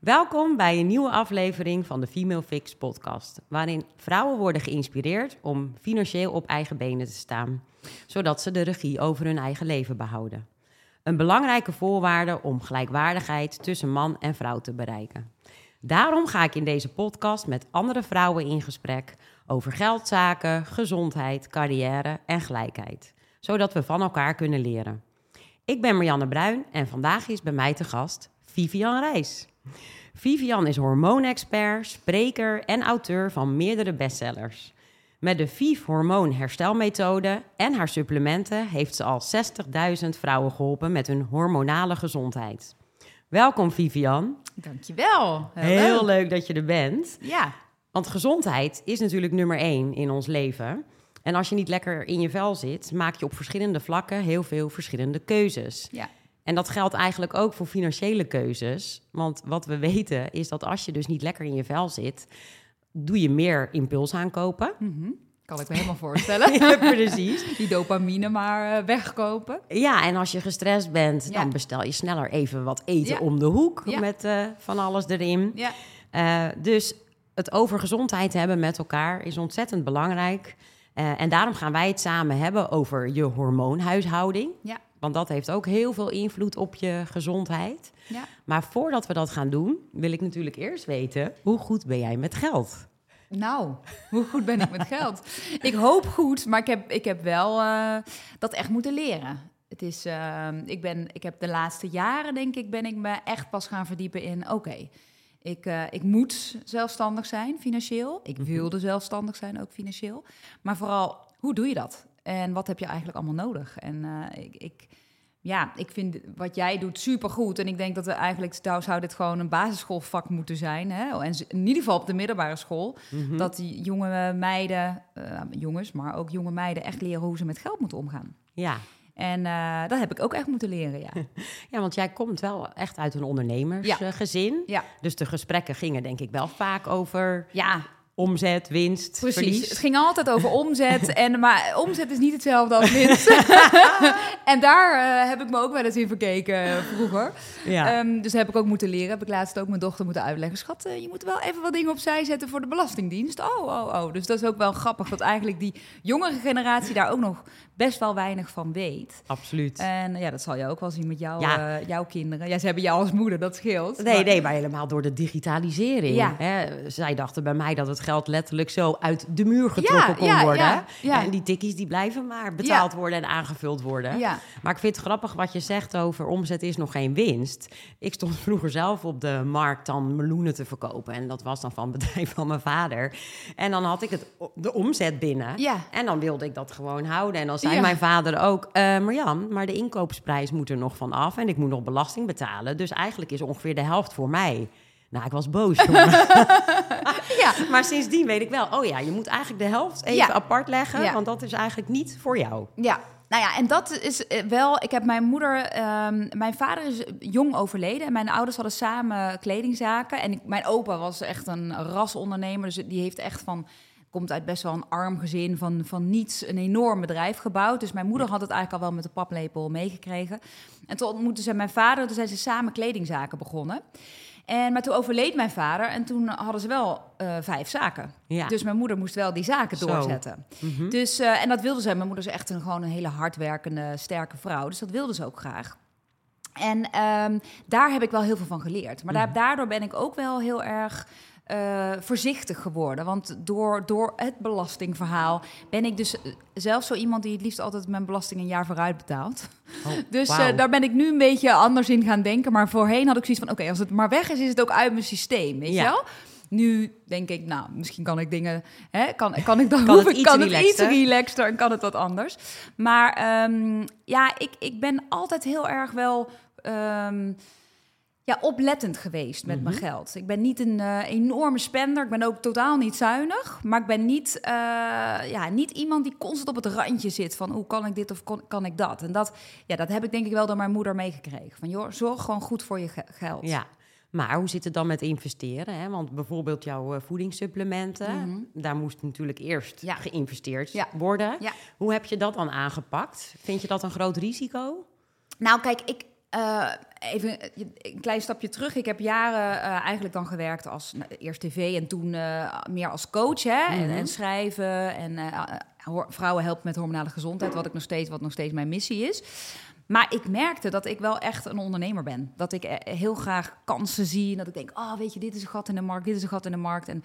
Welkom bij een nieuwe aflevering van de Female Fix podcast, waarin vrouwen worden geïnspireerd om financieel op eigen benen te staan, zodat ze de regie over hun eigen leven behouden. Een belangrijke voorwaarde om gelijkwaardigheid tussen man en vrouw te bereiken. Daarom ga ik in deze podcast met andere vrouwen in gesprek over geldzaken, gezondheid, carrière en gelijkheid, zodat we van elkaar kunnen leren. Ik ben Marianne Bruin en vandaag is bij mij te gast Vivian Reis. Vivian is hormoonexpert, spreker en auteur van meerdere bestsellers. Met de VIV hormoonherstelmethode en haar supplementen heeft ze al 60.000 vrouwen geholpen met hun hormonale gezondheid. Welkom Vivian. Dankjewel. Heel, Heel leuk dat je er bent. Ja. Want gezondheid is natuurlijk nummer één in ons leven. En als je niet lekker in je vel zit, maak je op verschillende vlakken heel veel verschillende keuzes. Ja. En dat geldt eigenlijk ook voor financiële keuzes. Want wat we weten is dat als je dus niet lekker in je vel zit, doe je meer impuls aankopen. Mm Kan ik me helemaal voorstellen. ja, precies. Die dopamine maar uh, wegkopen. Ja, en als je gestrest bent, Ja. dan bestel je sneller even wat eten Ja. om de hoek met eh, van alles erin. Ja. Eh, dus het over gezondheid hebben met elkaar is ontzettend belangrijk. Eh, en daarom gaan wij het samen hebben over je hormoonhuishouding. Ja. Want dat heeft ook heel veel invloed op je gezondheid. Ja. Maar voordat we dat gaan doen, wil ik natuurlijk eerst weten... hoe goed ben jij met geld? Nou, hoe goed ben ik met geld? Ik hoop goed, maar ik heb, ik heb wel eh, dat echt moeten leren. Het is, eh, ik, ben, ik heb de laatste jaren, denk ik, ben ik me echt pas gaan verdiepen in... oké, ik, eh, ik moet zelfstandig zijn financieel. Ik wilde zelfstandig zijn, ook financieel. Maar vooral, hoe doe je dat? En wat heb je eigenlijk allemaal nodig? En eh, ik, ik, ja, ik vind wat jij doet supergoed. En ik denk dat we eigenlijk, zou dit gewoon een basisschoolvak moeten zijn. Hè? En z- in ieder geval op de middelbare school. Mhm. Dat die jonge meiden, eh, jongens, maar ook jonge meiden echt leren hoe ze met geld moeten omgaan. Ja. En eh, dat heb ik ook echt moeten leren, ja. ja, want jij komt wel echt uit een ondernemersgezin. Ja, Dus de gesprekken gingen denk ik wel vaak over ja omzet, winst, precies. verlies. Het ging altijd over omzet. en, maar omzet is niet hetzelfde als winst. en daar eh, heb ik me ook wel eens in verkeken eh, vroeger. Ja. Ehm, dus heb ik ook moeten leren. Heb ik laatst ook mijn dochter moeten uitleggen. Schat, eh, je moet wel even wat dingen opzij zetten voor de Belastingdienst. Oh, oh, oh. Dus dat is ook wel grappig dat eigenlijk die jongere generatie daar ook nog best wel weinig van weet. Absoluut. En ja, dat zal je ook wel zien met jou, Ja. jouw kinderen. Ja, ze hebben jou als moeder, dat scheelt. Nee, Maar- nee, maar helemaal door de digitalisering. Ja. Hè? Zij dachten bij mij dat het geld letterlijk zo uit de muur getrokken Ja, kon ja, worden. ja. En die tikkies die blijven maar betaald worden en aangevuld worden. Ja, Maar ik vind het grappig wat je zegt over omzet is nog geen winst. Ik stond vroeger zelf op de markt dan meloenen te verkopen. En dat was dan van het bedrijf van mijn vader. En dan had ik het, de omzet binnen. ja. En dan wilde ik dat gewoon houden. En dan zei mijn vader ook... eh Marjan, maar de inkoopprijs moet er nog van af... en ik moet nog belasting betalen. Dus eigenlijk is ongeveer de helft voor mij. Nou, ik was boos, ja. maar sindsdien weet ik wel... oh ja, je moet eigenlijk de helft even Ja. apart leggen... Ja. want dat is eigenlijk niet voor jou. Ja, nou ja, en dat is eh, wel. Ik heb mijn moeder. ehm, mijn vader is jong overleden. En mijn ouders hadden samen kledingzaken. En ik, mijn opa was echt een rasondernemer. Dus die heeft echt van. Komt uit best wel een arm gezin, van, van niets een enorm bedrijf gebouwd. Dus mijn moeder had het eigenlijk al wel met de paplepel meegekregen. En toen ontmoetten ze mijn vader, toen zijn ze samen kledingzaken begonnen. En, maar toen overleed mijn vader en toen hadden ze wel eh, vijf zaken. Ja. Dus mijn moeder moest wel die zaken Zo. doorzetten. Mhm. Dus, eh, en dat wilde ze. Mijn moeder is echt een, gewoon een hele hardwerkende, sterke vrouw. Dus dat wilde ze ook graag. En ehm, daar heb ik wel heel veel van geleerd. Maar daar, daardoor ben ik ook wel heel erg eh, voorzichtig geworden. Want door, door het belastingverhaal ben ik dus eh, zelf zo iemand die het liefst altijd mijn belasting een jaar vooruit betaalt. Oh, Dus eh, daar ben ik nu een beetje anders in gaan denken. Maar voorheen had ik zoiets van: oké, als het maar weg is, is het ook uit mijn systeem. Weet Ja. je wel? Nu denk ik, nou, misschien kan ik dingen, hè, kan, kan ik dan Kan het iets kan het iets relaxter? relaxter en kan het wat anders. Maar ehm, ja, ik, ik ben altijd heel erg wel ehm, ja, oplettend geweest met mijn Mhm. geld. Ik ben niet een eh, enorme spender. Ik ben ook totaal niet zuinig. Maar ik ben niet, eh, ja, niet iemand die constant op het randje zit van hoe kan ik dit of kon- kan ik dat. En dat, ja, dat heb ik denk ik wel door mijn moeder meegekregen. Van joh, zorg gewoon goed voor je ge- geld. Ja, maar hoe zit het dan met investeren? Hè? Want bijvoorbeeld jouw eh, voedingssupplementen, Mhm. daar moest natuurlijk eerst Ja. geïnvesteerd Ja. worden. Ja. Hoe heb je dat dan aangepakt? Vind je dat een groot risico? Nou, kijk, ik, eh, even een klein stapje terug. Ik heb jaren eh, eigenlijk dan gewerkt als nou, eerst tv en toen eh, meer als coach hè? en, Mhm. en schrijven en eh, vrouwen helpen met hormonale gezondheid, wat ik nog steeds, wat nog steeds mijn missie is. Maar ik merkte dat ik wel echt een ondernemer ben. Dat ik eh, heel graag kansen zie en dat ik denk, oh weet je, dit is een gat in de markt, dit is een gat in de markt en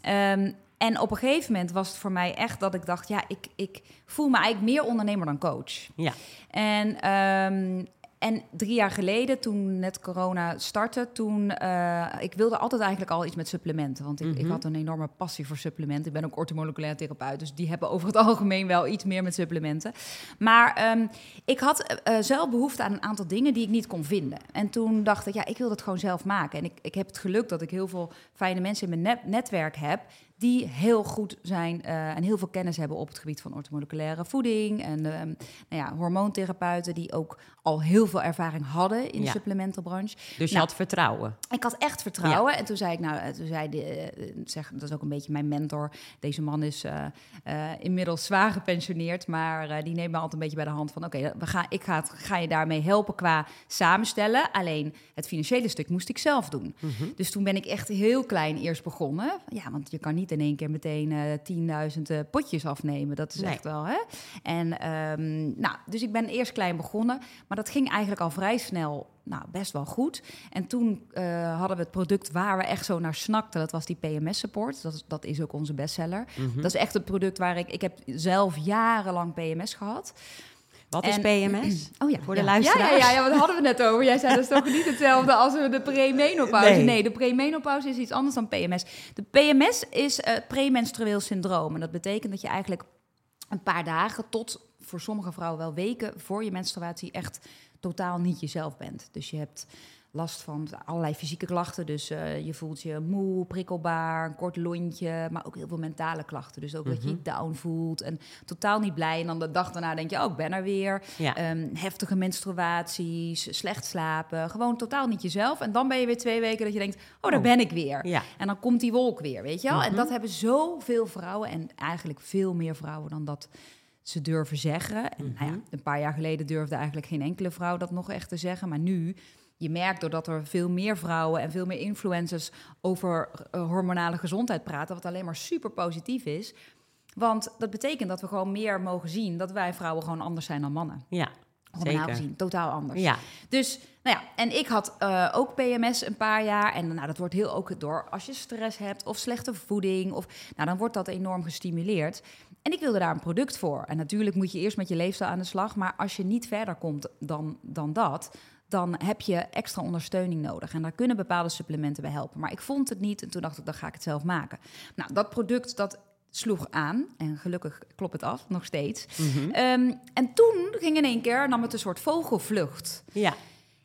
Ehm, en op een gegeven moment was het voor mij echt dat ik dacht, ja, ik, ik voel me eigenlijk meer ondernemer dan coach. Ja. En, ehm, en drie jaar geleden, toen net corona startte, toen... eh, ik wilde altijd eigenlijk al iets met supplementen. Want ik, ik Mhm. had een enorme passie voor supplementen. Ik ben ook orthomoleculair therapeut, dus die hebben over het algemeen wel iets meer met supplementen. Maar ehm, ik had eh, eh, zelf behoefte aan een aantal dingen die ik niet kon vinden. En toen dacht ik, ja, ik wil dat gewoon zelf maken. En ik, ik heb het geluk dat ik heel veel fijne mensen in mijn net- netwerk heb die heel goed zijn eh, en heel veel kennis hebben op het gebied van orthomoleculaire voeding en ehm, nou ja, hormoontherapeuten die ook al heel veel ervaring hadden in de supplementenbranche. Dus je Nou. had vertrouwen. Ik had echt vertrouwen. En toen zei ik, nou, eh, toen zei de, eh, zeg, dat is ook een beetje mijn mentor. Deze man is inmiddels zwaar gepensioneerd, maar die neemt me altijd een beetje bij de hand van, oké, we gaan, ik ga, het- ga je daarmee helpen qua samenstellen. Alleen het financiële stuk moest ik zelf doen. Mhm. Dus toen ben ik echt heel klein eerst begonnen. Ja, want je kan niet in één keer meteen eh 10.000 eh, potjes afnemen. Dat is Nee. echt wel, hè? En ehm, nou, dus ik ben eerst klein begonnen. Maar dat ging eigenlijk al vrij snel, nou, best wel goed. En toen eh, hadden we het product waar we echt zo naar snakten. Dat was die PMS-support. Dat, is- dat is ook onze bestseller. Mhm. Dat is echt het product waar ik... Ik heb zelf jarenlang PMS gehad. Wat is PMS? Oh ja, Voor de ja. luisteraars? Ja, ja, ja, ja, wat hadden we net over? Jij zei dat is toch niet hetzelfde als we de premenopauze? Nee. Nee. de premenopauze is iets anders dan PMS. De PMS is eh premenstrueel syndroom. En dat betekent dat je eigenlijk een paar dagen tot voor sommige vrouwen wel weken voor je menstruatie echt totaal niet jezelf bent. Dus je hebt last van allerlei fysieke klachten. Dus eh, je voelt je moe, prikkelbaar, een kort lontje, maar ook heel veel mentale klachten. Dus ook dat je je down voelt en totaal niet blij. En dan de dag daarna denk je, oh, ik ben er weer. Ja. Ehm, heftige menstruaties, slecht slapen, gewoon totaal niet jezelf. En dan ben je weer twee weken dat je denkt, oh, daar Oh. ben ik weer. Ja. En dan komt die wolk weer, weet je wel? En Mhm. dat hebben zoveel vrouwen en eigenlijk veel meer vrouwen dan dat ze durven zeggen. En nou ja, Mhm. een paar jaar geleden durfde eigenlijk geen enkele vrouw dat nog echt te zeggen. Maar nu, je merkt doordat er veel meer vrouwen en veel meer influencers over eh, hormonale gezondheid praten, wat alleen maar super positief is. Want dat betekent dat we gewoon meer mogen zien dat wij vrouwen gewoon anders zijn dan mannen. Ja, Hormonaal zeker. gezien, totaal anders. Ja, Dus, nou ja, en ik had eh, ook PMS een paar jaar. En nou, dat wordt heel ook door als je stress hebt of slechte voeding. Of, nou, dan wordt dat enorm gestimuleerd. En ik wilde daar een product voor. En natuurlijk moet je eerst met je leefstijl aan de slag. Maar als je niet verder komt dan, dan dat, dan heb je extra ondersteuning nodig. En daar kunnen bepaalde supplementen bij helpen. Maar ik vond het niet en toen dacht ik, dan ga ik het zelf maken. Nou, dat product, dat sloeg aan. En gelukkig klopt het af, nog steeds. Mhm. Ehm, en toen ging in één keer, nam het een soort vogelvlucht. ja.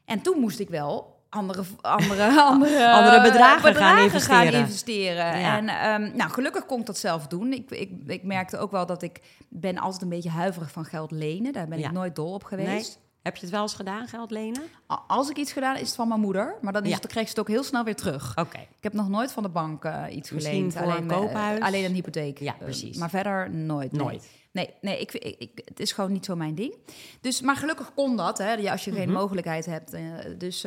En toen moest ik wel andere, andere, andere, Andere bedragen gaan gaan investeren. investeren. Ja. En ehm, nou, gelukkig kon ik dat zelf doen. Ik, ik, ik merkte ook wel dat ik ben altijd een beetje huiverig van geld lenen. Daar ben Ja. ik nooit dol op geweest. Nee. Heb je het wel eens gedaan, geld lenen? Als ik iets gedaan, is het van mijn moeder. Maar dan, is Ja. het, dan krijg je het ook heel snel weer terug. Oké. Ik heb nog nooit van de bank eh, iets Misschien geleend. voor alleen, een eh, koophuis? alleen een hypotheek. Ja, Eh, precies. maar verder nooit. nee. Nooit. Nee, nee ik, ik, ik- het is gewoon niet zo mijn ding. Dus, maar gelukkig kon dat, hè, als je geen Mhm. mogelijkheid hebt. dus,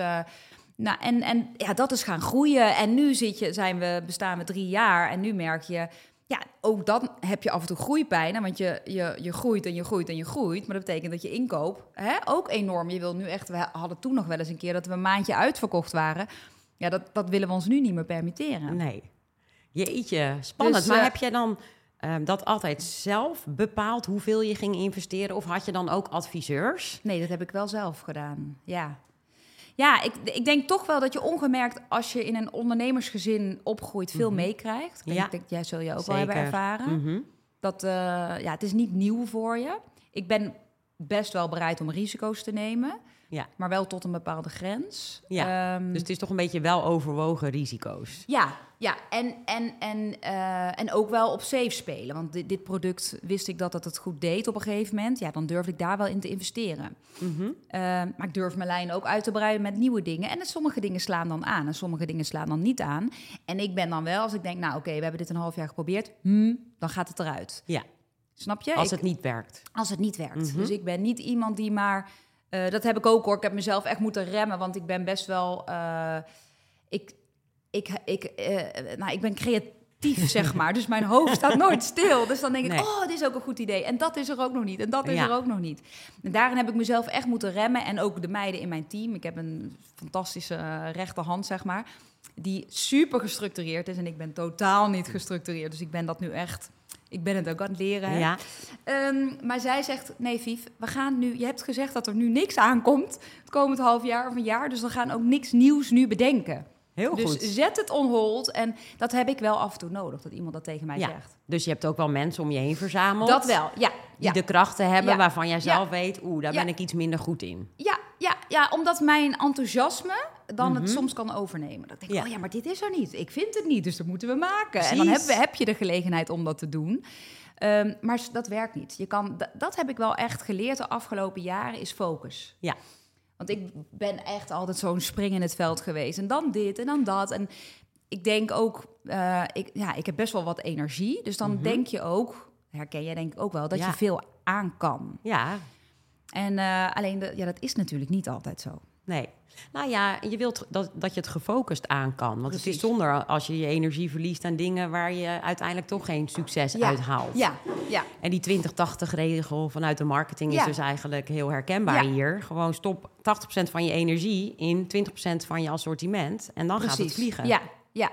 nou, en, en ja, dat is gaan groeien. En nu zit je, zijn we, bestaan we drie jaar. En nu merk je, ja, ook dan heb je af en toe groeipijnen. Want je, je, je groeit en je groeit en je groeit. Maar dat betekent dat je inkoop hè, ook enorm. Je wil nu echt, we hadden toen nog wel eens een keer dat we een maandje uitverkocht waren. Ja, dat, dat willen we ons nu niet meer permitteren. Nee. Jeetje, spannend. Dus, maar eh, heb je dan ehm, dat altijd zelf bepaald hoeveel je ging investeren? Of had je dan ook adviseurs? Nee, dat heb ik wel zelf gedaan. Ja. Ja, ik, ik denk toch wel dat je ongemerkt als je in een ondernemersgezin opgroeit veel Mhm. meekrijgt. Ik Ja. denk, jij zul je ook wel hebben Zeker. ervaren. Mhm. Dat, eh, ja, het is niet nieuw voor je. Ik ben best wel bereid om risico's te nemen. Ja. Maar wel tot een bepaalde grens. Ja, Ehm, Dus het is toch een beetje wel overwogen risico's. ja, ja. En, en, en, eh, en ook wel op safe spelen. Want dit, dit product wist ik dat het het goed deed op een gegeven moment. Ja, dan durf ik daar wel in te investeren. Mhm. Eh, maar ik durf mijn lijn ook uit te breiden met nieuwe dingen. En sommige dingen slaan dan aan en sommige dingen slaan dan niet aan. En ik ben dan wel, als ik denk, nou oké, we hebben dit een half jaar geprobeerd, hmm, dan gaat het eruit. Ja, Snap je? als Ik- het niet werkt. als het niet werkt. Mhm. Dus ik ben niet iemand die maar Eh, dat heb ik ook hoor. Ik heb mezelf echt moeten remmen, want ik ben best wel. eh, ik, ik, ik, eh, nou, ik ben creatief, zeg maar. Dus mijn hoofd staat nooit stil. Dus dan denk ik, Nee. oh, dit is ook een goed idee. En dat is er ook nog niet. En dat is Ja. er ook nog niet. En daarin heb ik mezelf echt moeten remmen. En ook de meiden in mijn team. Ik heb een fantastische rechterhand, zeg maar. Die super gestructureerd is. En ik ben totaal niet gestructureerd. Dus ik ben dat nu echt... Ik ben het ook aan het leren. Ja, Ehm, maar zij zegt, nee Vief, we gaan nu... Je hebt gezegd dat er nu niks aankomt het komend half jaar of een jaar. Dus we gaan ook niks nieuws nu bedenken. heel dus goed. zet het on hold. En dat heb ik wel af en toe nodig, dat iemand dat tegen mij Ja. zegt. Dus je hebt ook wel mensen om je heen verzameld. Dat wel, ja. Die Ja, de krachten hebben waarvan jij zelf weet, oeh, daar ben ik iets minder goed in. ja, ja, ja, omdat mijn enthousiasme dan Mhm. het soms kan overnemen. Dat ik denk, Ja. oh ja, maar dit is er niet. Ik vind het niet, dus dat moeten we maken. En dan heb, heb je de gelegenheid om dat te doen. Ehm, maar dat werkt niet. Je kan, dat heb ik wel echt geleerd de afgelopen jaren, is focus. Ja. Want ik ben echt altijd zo'n spring in het veld geweest. En dan dit en dan dat. En ik denk ook, eh, ik, ja, ik heb best wel wat energie. Dus dan Mhm. denk je ook, herken jij denk ik ook wel, dat Ja. je veel aan kan. Ja, En eh, alleen, de, ja, dat is natuurlijk niet altijd zo. nee. Nou ja, je wilt dat, dat je het gefocust aan kan. Want het is Precies. zonde als je je energie verliest aan dingen waar je uiteindelijk toch geen succes Ja. uit haalt. Ja, ja, En die 20-80-regel vanuit de marketing is dus eigenlijk heel herkenbaar Ja. hier. Gewoon stop 80% van je energie in 20% van je assortiment. En dan gaat het vliegen. Ja, ja,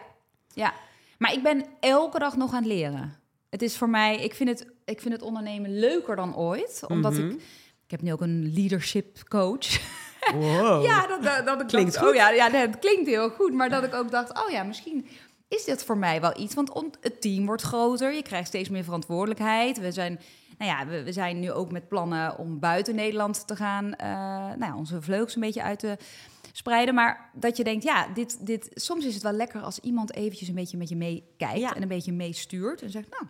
ja. Maar ik ben elke dag nog aan het leren. Het is voor mij, ik vind het, ik vind het ondernemen leuker dan ooit. Omdat Mhm. ik, ik heb nu ook een leadership coach. Wow. Ja, dat, dat, dat Klinkt dacht, goed. oh ja, ja, het klinkt heel goed. Maar dat ik ook dacht, oh ja, misschien is dit voor mij wel iets. Want het team wordt groter, je krijgt steeds meer verantwoordelijkheid. We zijn, nou ja, we, we zijn nu ook met plannen om buiten Nederland te gaan. eh, nou ja, onze vleugels een beetje uit te spreiden. Maar dat je denkt, ja, dit, dit, soms is het wel lekker als iemand eventjes een beetje met je meekijkt. Ja. En een beetje meestuurt. En zegt, nou,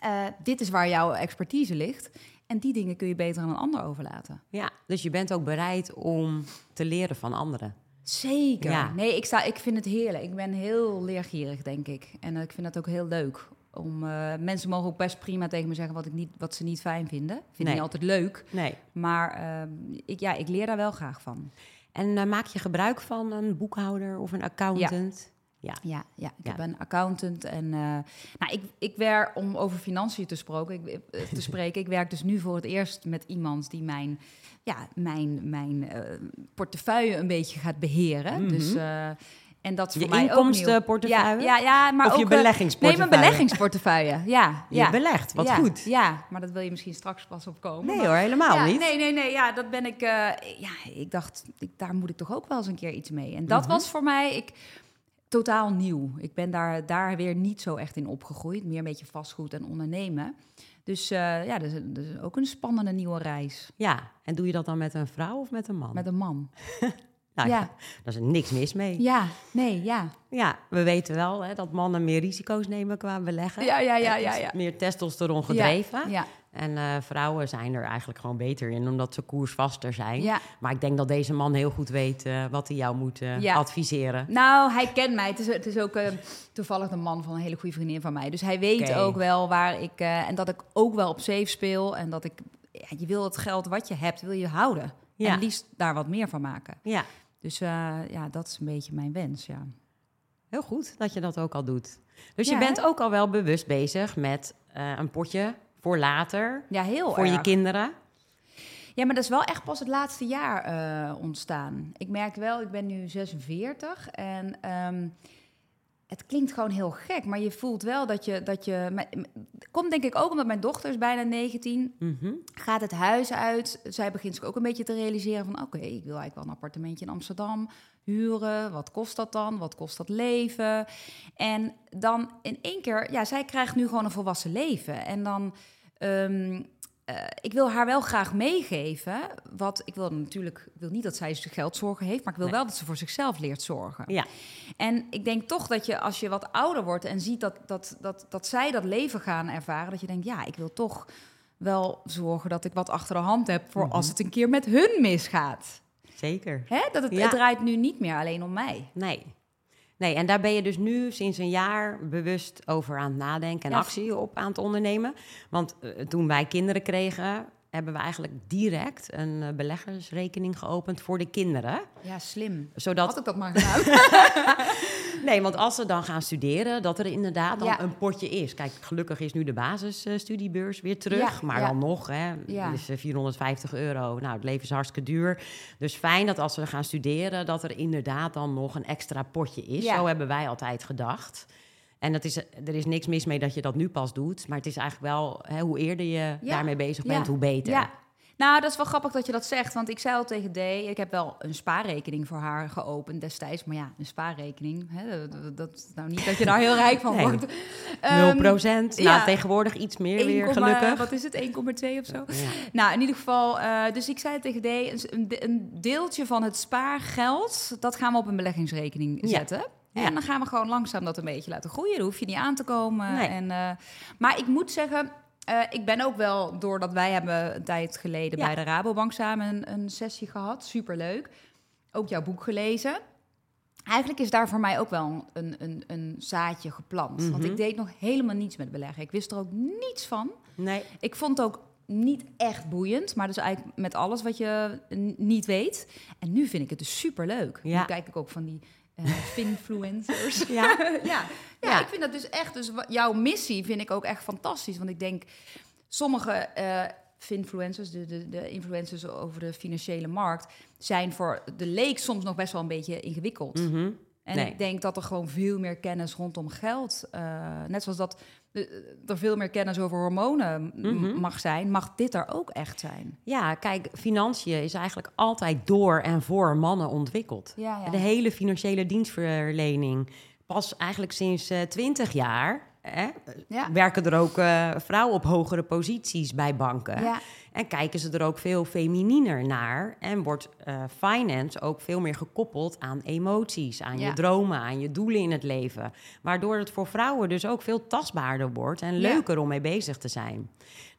eh, dit is waar jouw expertise ligt. En die dingen kun je beter aan een ander overlaten. Ja, dus je bent ook bereid om te leren van anderen. Zeker. Ja. Nee, ik, sta, ik vind het heerlijk. Ik ben heel leergierig, denk ik. En eh, ik vind dat ook heel leuk. Om, eh, mensen mogen ook best prima tegen me zeggen wat, ik niet, wat ze niet fijn vinden. Vind ik niet altijd leuk. Nee. Maar ehm, ik, ja, ik leer daar wel graag van. En eh, maak je gebruik van een boekhouder of een accountant? Ja. Ja, ja ik Ja. heb een accountant. En uh, nou, ik, ik werk, om over financiën te, spreken, ik, eh, te spreken, ik werk dus nu voor het eerst met iemand die mijn, ja, mijn, mijn uh, portefeuille een beetje gaat beheren. Mm -hmm. Dus... Uh, en dat is voor je mij inkomstenportefeuille? Ja, ja, ja, maar of ook, je beleggingsportefeuille? Nee, mijn beleggingsportefeuille. Ja, je ja. belegt, wat ja, goed. Ja, maar dat wil je misschien straks pas opkomen. Nee maar, hoor, helemaal ja, niet. Nee, nee, nee. Ja, dat ben ik. Uh, ja, ik dacht, ik, daar moet ik toch ook wel eens een keer iets mee. En dat Mhm. was voor mij ik, totaal nieuw. Ik ben daar, daar weer niet zo echt in opgegroeid. Meer een beetje vastgoed en ondernemen. Dus uh, ja, dat is, dat is ook een spannende nieuwe reis. Ja, en doe je dat dan met een vrouw of met een man? Met een man. nou, ja. ja. Daar is niks mis mee. Ja, nee, ja. Ja, we weten wel hè, dat mannen meer risico's nemen qua beleggen. Ja, ja, ja, ja. ja. Meer testosteron gedreven. Ja. En uh, vrouwen zijn er eigenlijk gewoon beter in, omdat ze koersvaster zijn. Ja. Maar ik denk dat deze man heel goed weet uh, wat hij jou moet uh, ja. adviseren. Nou, hij kent mij. Het is, het is ook toevallig de man van een hele goede vriendin van mij. Dus hij weet Okay. ook wel waar ik... en dat ik ook wel op safe speel. En dat ik... Ja, je wil het geld wat je hebt, wil je houden. Ja. En liefst daar wat meer van maken. Ja. Dus uh, ja, dat is een beetje mijn wens, ja. Heel goed dat je dat ook al doet. Dus Ja, je bent hè? ook al wel bewust bezig met uh, een potje voor later. Ja, heel Voor erg. je kinderen. Ja, maar dat is wel echt pas het laatste jaar uh, ontstaan. Ik merk wel, ik ben nu 46 en um, het klinkt gewoon heel gek, maar je voelt wel dat je... Dat je komt denk ik ook omdat mijn dochter is bijna 19, mm -hmm. gaat het huis uit. Zij begint zich ook een beetje te realiseren van... oké, okay, ik wil eigenlijk wel een appartementje in Amsterdam huren. Wat kost dat dan? Wat kost dat leven? En dan in één keer... Ja, zij krijgt nu gewoon een volwassen leven. En dan... Um, uh, ik wil haar wel graag meegeven. Wat ik wil natuurlijk, ik wil niet dat zij geldzorgen heeft, maar ik wil Nee. wel dat ze voor zichzelf leert zorgen. Ja. En ik denk toch dat je, als je wat ouder wordt en ziet dat, dat, dat, dat zij dat leven gaan ervaren, dat je denkt, ja, ik wil toch wel zorgen dat ik wat achter de hand heb voor Mhm. als het een keer met hun misgaat. Zeker. Hè? Dat het, Ja. het draait nu niet meer alleen om mij. Nee. Nee, en daar ben je dus nu sinds een jaar bewust over aan het nadenken en actie op aan het ondernemen. Want eh, toen wij kinderen kregen, hebben we eigenlijk direct een uh, beleggersrekening geopend voor de kinderen. Ja, slim. Zodat... Had ik dat maar gedaan. nee, want als ze dan gaan studeren, dat er inderdaad dan een potje is. Kijk, gelukkig is nu de basisstudiebeurs weer terug. maar dan nog, hè, is 450 euro. Nou, het leven is hartstikke duur. Dus fijn dat als ze gaan studeren, dat er inderdaad dan nog een extra potje is. Zo hebben wij altijd gedacht. En dat is, er is niks mis mee dat je dat nu pas doet. Maar het is eigenlijk wel, hè, hoe eerder je daarmee bezig bent, hoe beter. Ja. Nou, dat is wel grappig dat je dat zegt. Want ik zei al tegen D, ik heb wel een spaarrekening voor haar geopend destijds. Maar ja, een spaarrekening, hè, dat, dat, nou niet dat je daar heel rijk van wordt. 0 um, procent, nou tegenwoordig iets meer 1, weer, gelukkig. Wat is het, 1,2 of zo? Nou, in ieder geval, uh, dus ik zei tegen D, een, een, deeltje van het spaargeld, dat gaan we op een beleggingsrekening zetten. En dan gaan we gewoon langzaam dat een beetje laten groeien. Dan hoef je niet aan te komen. En, uh, maar ik moet zeggen, uh, ik ben ook wel, doordat wij hebben een tijd geleden bij de Rabobank samen een, een sessie gehad. Superleuk. Ook jouw boek gelezen. Eigenlijk is daar voor mij ook wel een, een, een zaadje geplant. Want ik mhm. deed nog helemaal niets met beleggen. Ik wist er ook niets van. Nee. Ik vond het ook niet echt boeiend, maar dus eigenlijk met alles wat je niet weet. En nu vind ik het dus super leuk. Ja. Nu kijk ik ook van die uh, finfluencers. ja. ja. Ja, ik vind dat dus echt. Dus jouw missie vind ik ook echt fantastisch. Want ik denk, sommige uh, finfluencers, de, de, de influencers over de financiële markt, zijn voor de leek soms nog best wel een beetje ingewikkeld. Mhm. En ik denk dat er gewoon veel meer kennis rondom geld, uh, net zoals dat er veel meer kennis over hormonen mhm. mag zijn, mag dit er ook echt zijn. Ja, kijk, financiën is eigenlijk altijd door en voor mannen ontwikkeld. Ja, ja. De hele financiële dienstverlening, pas eigenlijk sinds uh, eh, 20 jaar, hè, werken er ook uh, vrouwen op hogere posities bij banken. En kijken ze er ook veel femininer naar. En wordt uh, finance ook veel meer gekoppeld aan emoties, aan je dromen, aan je doelen in het leven. Waardoor het voor vrouwen dus ook veel tastbaarder wordt en leuker om mee bezig te zijn.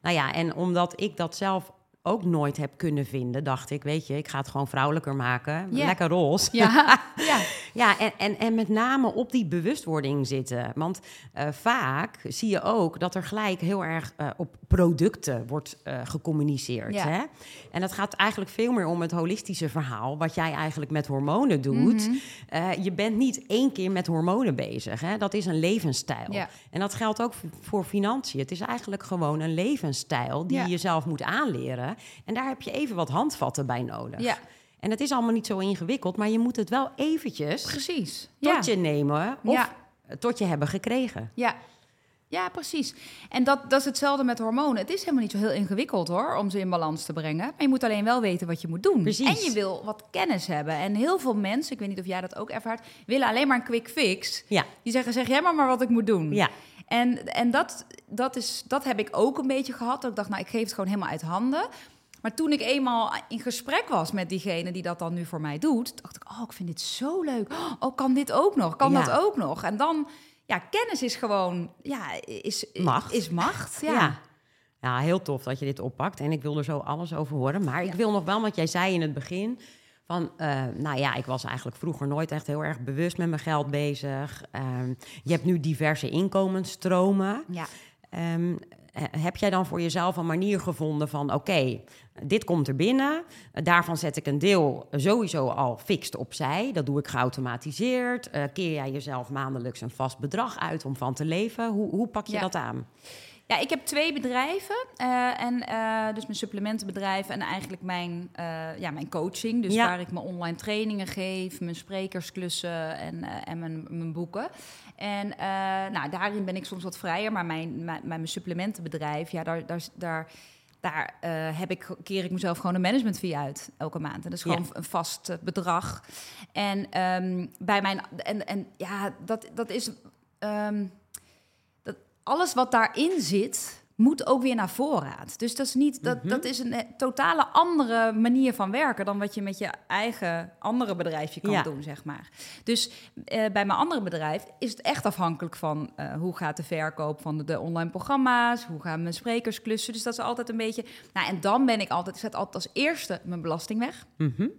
Nou ja, en omdat ik dat zelf ook nooit heb kunnen vinden, dacht ik, weet je, ik ga het gewoon vrouwelijker maken. Lekker roze. Ja, ja. ja en, en, en met name op die bewustwording zitten. Want uh, vaak zie je ook dat er gelijk heel erg uh, op producten wordt uh, gecommuniceerd. Ja. Hè? En dat gaat eigenlijk veel meer om het holistische verhaal, wat jij eigenlijk met hormonen doet. Mm -hmm. je bent niet één keer met hormonen bezig. Hè? Dat is een levensstijl. Ja. En dat geldt ook voor financiën. Het is eigenlijk gewoon een levensstijl die je jezelf moet aanleren. En daar heb je even wat handvatten bij nodig. Ja. En het is allemaal niet zo ingewikkeld, maar je moet het wel eventjes precies. tot je nemen of tot je hebben gekregen. Ja. Ja, precies. En dat, dat is hetzelfde met hormonen. Het is helemaal niet zo heel ingewikkeld hoor, om ze in balans te brengen. Maar je moet alleen wel weten wat je moet doen. Precies. En je wil wat kennis hebben. En heel veel mensen, ik weet niet of jij dat ook ervaart, willen alleen maar een quick fix. Ja. Die zeggen, zeg jij maar maar wat ik moet doen. Ja. En, en dat, dat, is, dat heb ik ook een beetje gehad. Dat ik dacht, nou, ik geef het gewoon helemaal uit handen. Maar toen ik eenmaal in gesprek was met diegene die dat dan nu voor mij doet, dacht ik, oh, ik vind dit zo leuk. Oh, kan dit ook nog? Kan dat ook nog? En dan, ja, kennis is gewoon, ja, is macht. Is macht ja. ja. ja. heel tof dat je dit oppakt. En ik wil er zo alles over horen. Maar ik wil nog wel, want jij zei in het begin van, uh, nou ja, ik was eigenlijk vroeger nooit echt heel erg bewust met mijn geld bezig. Um, je hebt nu diverse inkomensstromen. Ja. Um, heb jij dan voor jezelf een manier gevonden van: oké, dit komt er binnen. Daarvan zet ik een deel sowieso al fixed opzij. Dat doe ik geautomatiseerd. Uh, keer jij jezelf maandelijks een vast bedrag uit om van te leven? Hoe, hoe pak je dat aan? Ja, ik heb twee bedrijven. Uh, en, uh, dus mijn supplementenbedrijf en eigenlijk mijn, uh, ja, mijn coaching. Dus waar ik mijn online trainingen geef, mijn sprekersklussen en, en mijn, mijn boeken. En nou, daarin ben ik soms wat vrijer. Maar mijn, mijn, mijn supplementenbedrijf, ja, daar, daar, daar daar heb ik, keer ik mezelf gewoon een management fee uit elke maand. En dat is gewoon een vast bedrag. En um, bij mijn en, en ja, dat, dat is um, alles wat daarin zit, moet ook weer naar voorraad. Dus dat is, niet, dat, mhm. dat is een eh, totale andere manier van werken dan wat je met je eigen andere bedrijfje kan doen, zeg maar. Dus eh, bij mijn andere bedrijf is het echt afhankelijk van uh, hoe gaat de verkoop van de, online programma's, hoe gaan mijn sprekers klussen. Dus dat is altijd een beetje. Nou, en dan ben ik altijd, ik zet altijd als eerste mijn belasting weg. Mm